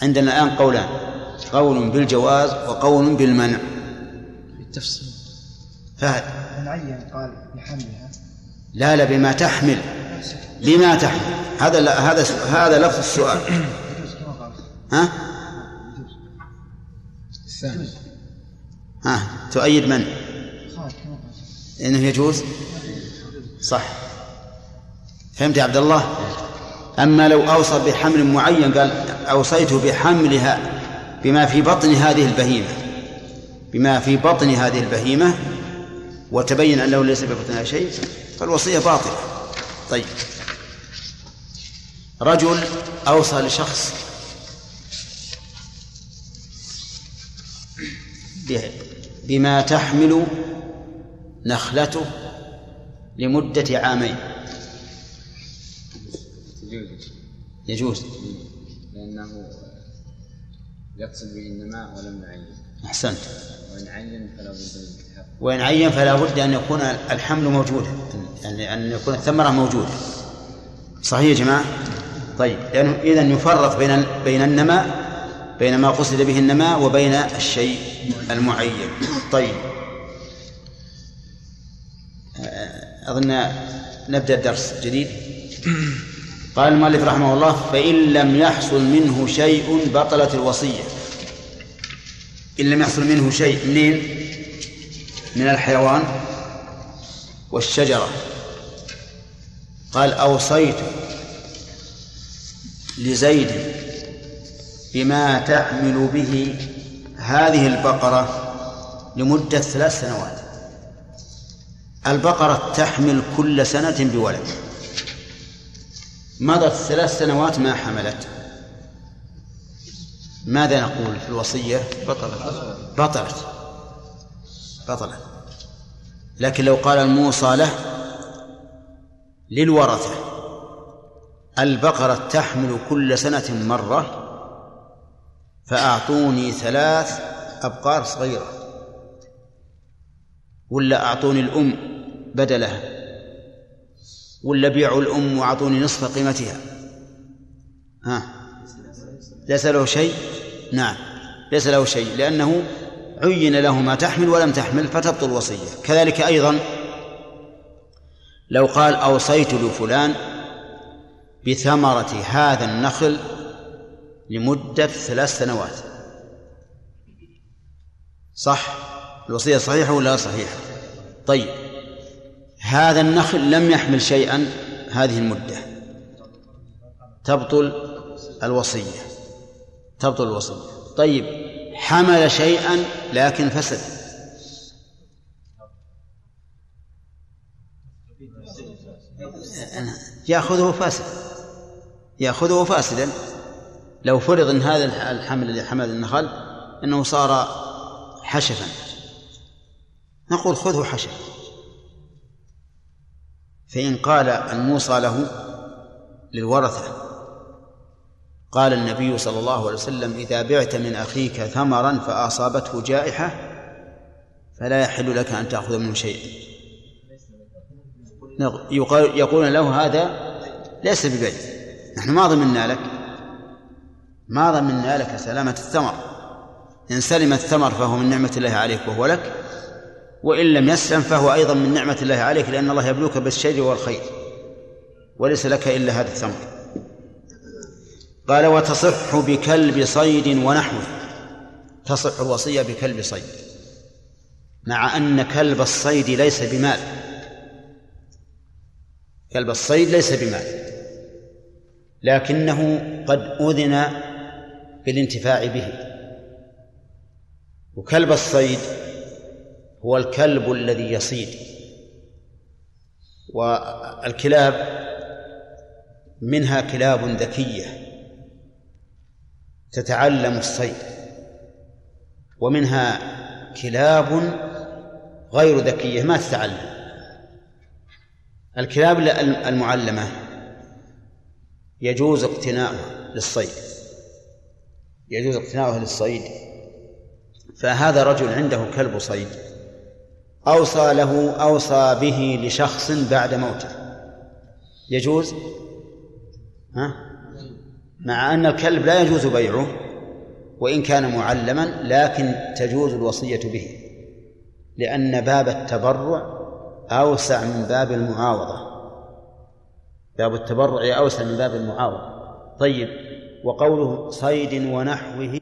عندنا الآن قولان. قول بالجواز وقول بالمنع. التفصيل فهد. العين قال بحملها لا لا بما تحمل. بما تحمل. هذا لا هذا هذا لفظ السؤال. ها؟ الثاني. ها تؤيد من؟ إنه يجوز؟ صح. فهمت يا عبد الله؟ أما لو أوصى بحمل معين قال اوصيت بحملها بما في بطن هذه البهيمة. بما في بطن هذه البهيمة وتبين أنه ليس بقتناء شيء فالوصية باطلة. طيب. رجل أوصى لشخص بما تحمل نخلته لمدة عامين. يجوز. لأنه يقصد به النماء ولم يعين. أحسنت. وإن عين فلا بد من وإن عين فلا بد أن يكون الحمل موجودا يعني أن يكون الثمرة موجودة. صحيح يا جماعة؟ طيب لأنه إذا يفرق بين بين النماء بين ما قصد به النماء وبين الشيء المعين. طيب. أظن نبدأ الدرس جديد. قال المؤلف رحمه الله فإن لم يحصل منه شيء بطلت الوصية. إن لم يحصل منه شيء منين؟ من الحيوان والشجرة. قال أوصيت لزيد بما تحمل به هذه البقرة لمدة ثلاث سنوات. البقرة تحمل كل سنة بولد. مضت ثلاث سنوات ما حملت. ماذا نقول في الوصية؟ بطلت. بطلت. بطلت لكن لو قال الموصى له للورثة البقرة تحمل كل سنة مرة فأعطوني ثلاث أبقار صغيرة. ولا أعطوني الأم بدلها ولا بيعوا الأم وأعطوني نصف قيمتها. ها؟ ليس له شيء؟ نعم ليس له شيء لأنه عين له ما تحمل ولم تحمل فتبطل الوصية. كذلك أيضا لو قال أوصيت لفلان بثمرة هذا النخل لمدة ثلاث سنوات. صح؟ الوصية صحيحة ولا صحيحة؟ طيب هذا النخل لم يحمل شيئا هذه المدة. تبطل الوصية. تبطل الوصية. طيب حمل شيئا لكن فسد. يأخذه فاسد. يأخذه فاسدا. لو فرض أن هذا الحمل الذي حمل النخل أنه صار حشفا. نقول خذه حشف. فإن قال الموصى له للورثة قال النبي صلى الله عليه وسلم إذا بعت من أخيك ثمرا فأصابته جائحة فلا يحل لك أن تأخذ منه شيئا. يقول له هذا ليس ببيع نحن ما ضمنا لك ما ضمنا لك سلامة الثمر إن سلم الثمر فهو من نعمة الله عليك وهو لك وإن لم يسلم فهو أيضا من نعمة الله عليك لأن الله يبلوك بالشر والخير وليس لك إلا هذا الثمر. قال وتصح بكلب صيد ونحوه. تصح الوصية بكلب صيد. مع أن كلب الصيد ليس بمال. كلب الصيد ليس بمال. لكنه قد أذن بالانتفاع به. وكلب الصيد هو الكلب الذي يصيد. والكلاب منها كلاب ذكية. تتعلم الصيد. ومنها كلاب غير ذكية ما تتعلم. الكلاب المعلمة يجوز اقتناؤها للصيد. يجوز اقتناؤه للصيد. فهذا رجل عنده كلب صيد. أوصى له أوصى به لشخص بعد موته. يجوز؟ ها؟ مع أن الكلب لا يجوز بيعه وإن كان معلما لكن تجوز الوصية به لأن باب التبرع أوسع من باب المعاوضة. باب التبرع أوسع من باب المعاوضة. طيب وقوله صيد ونحوه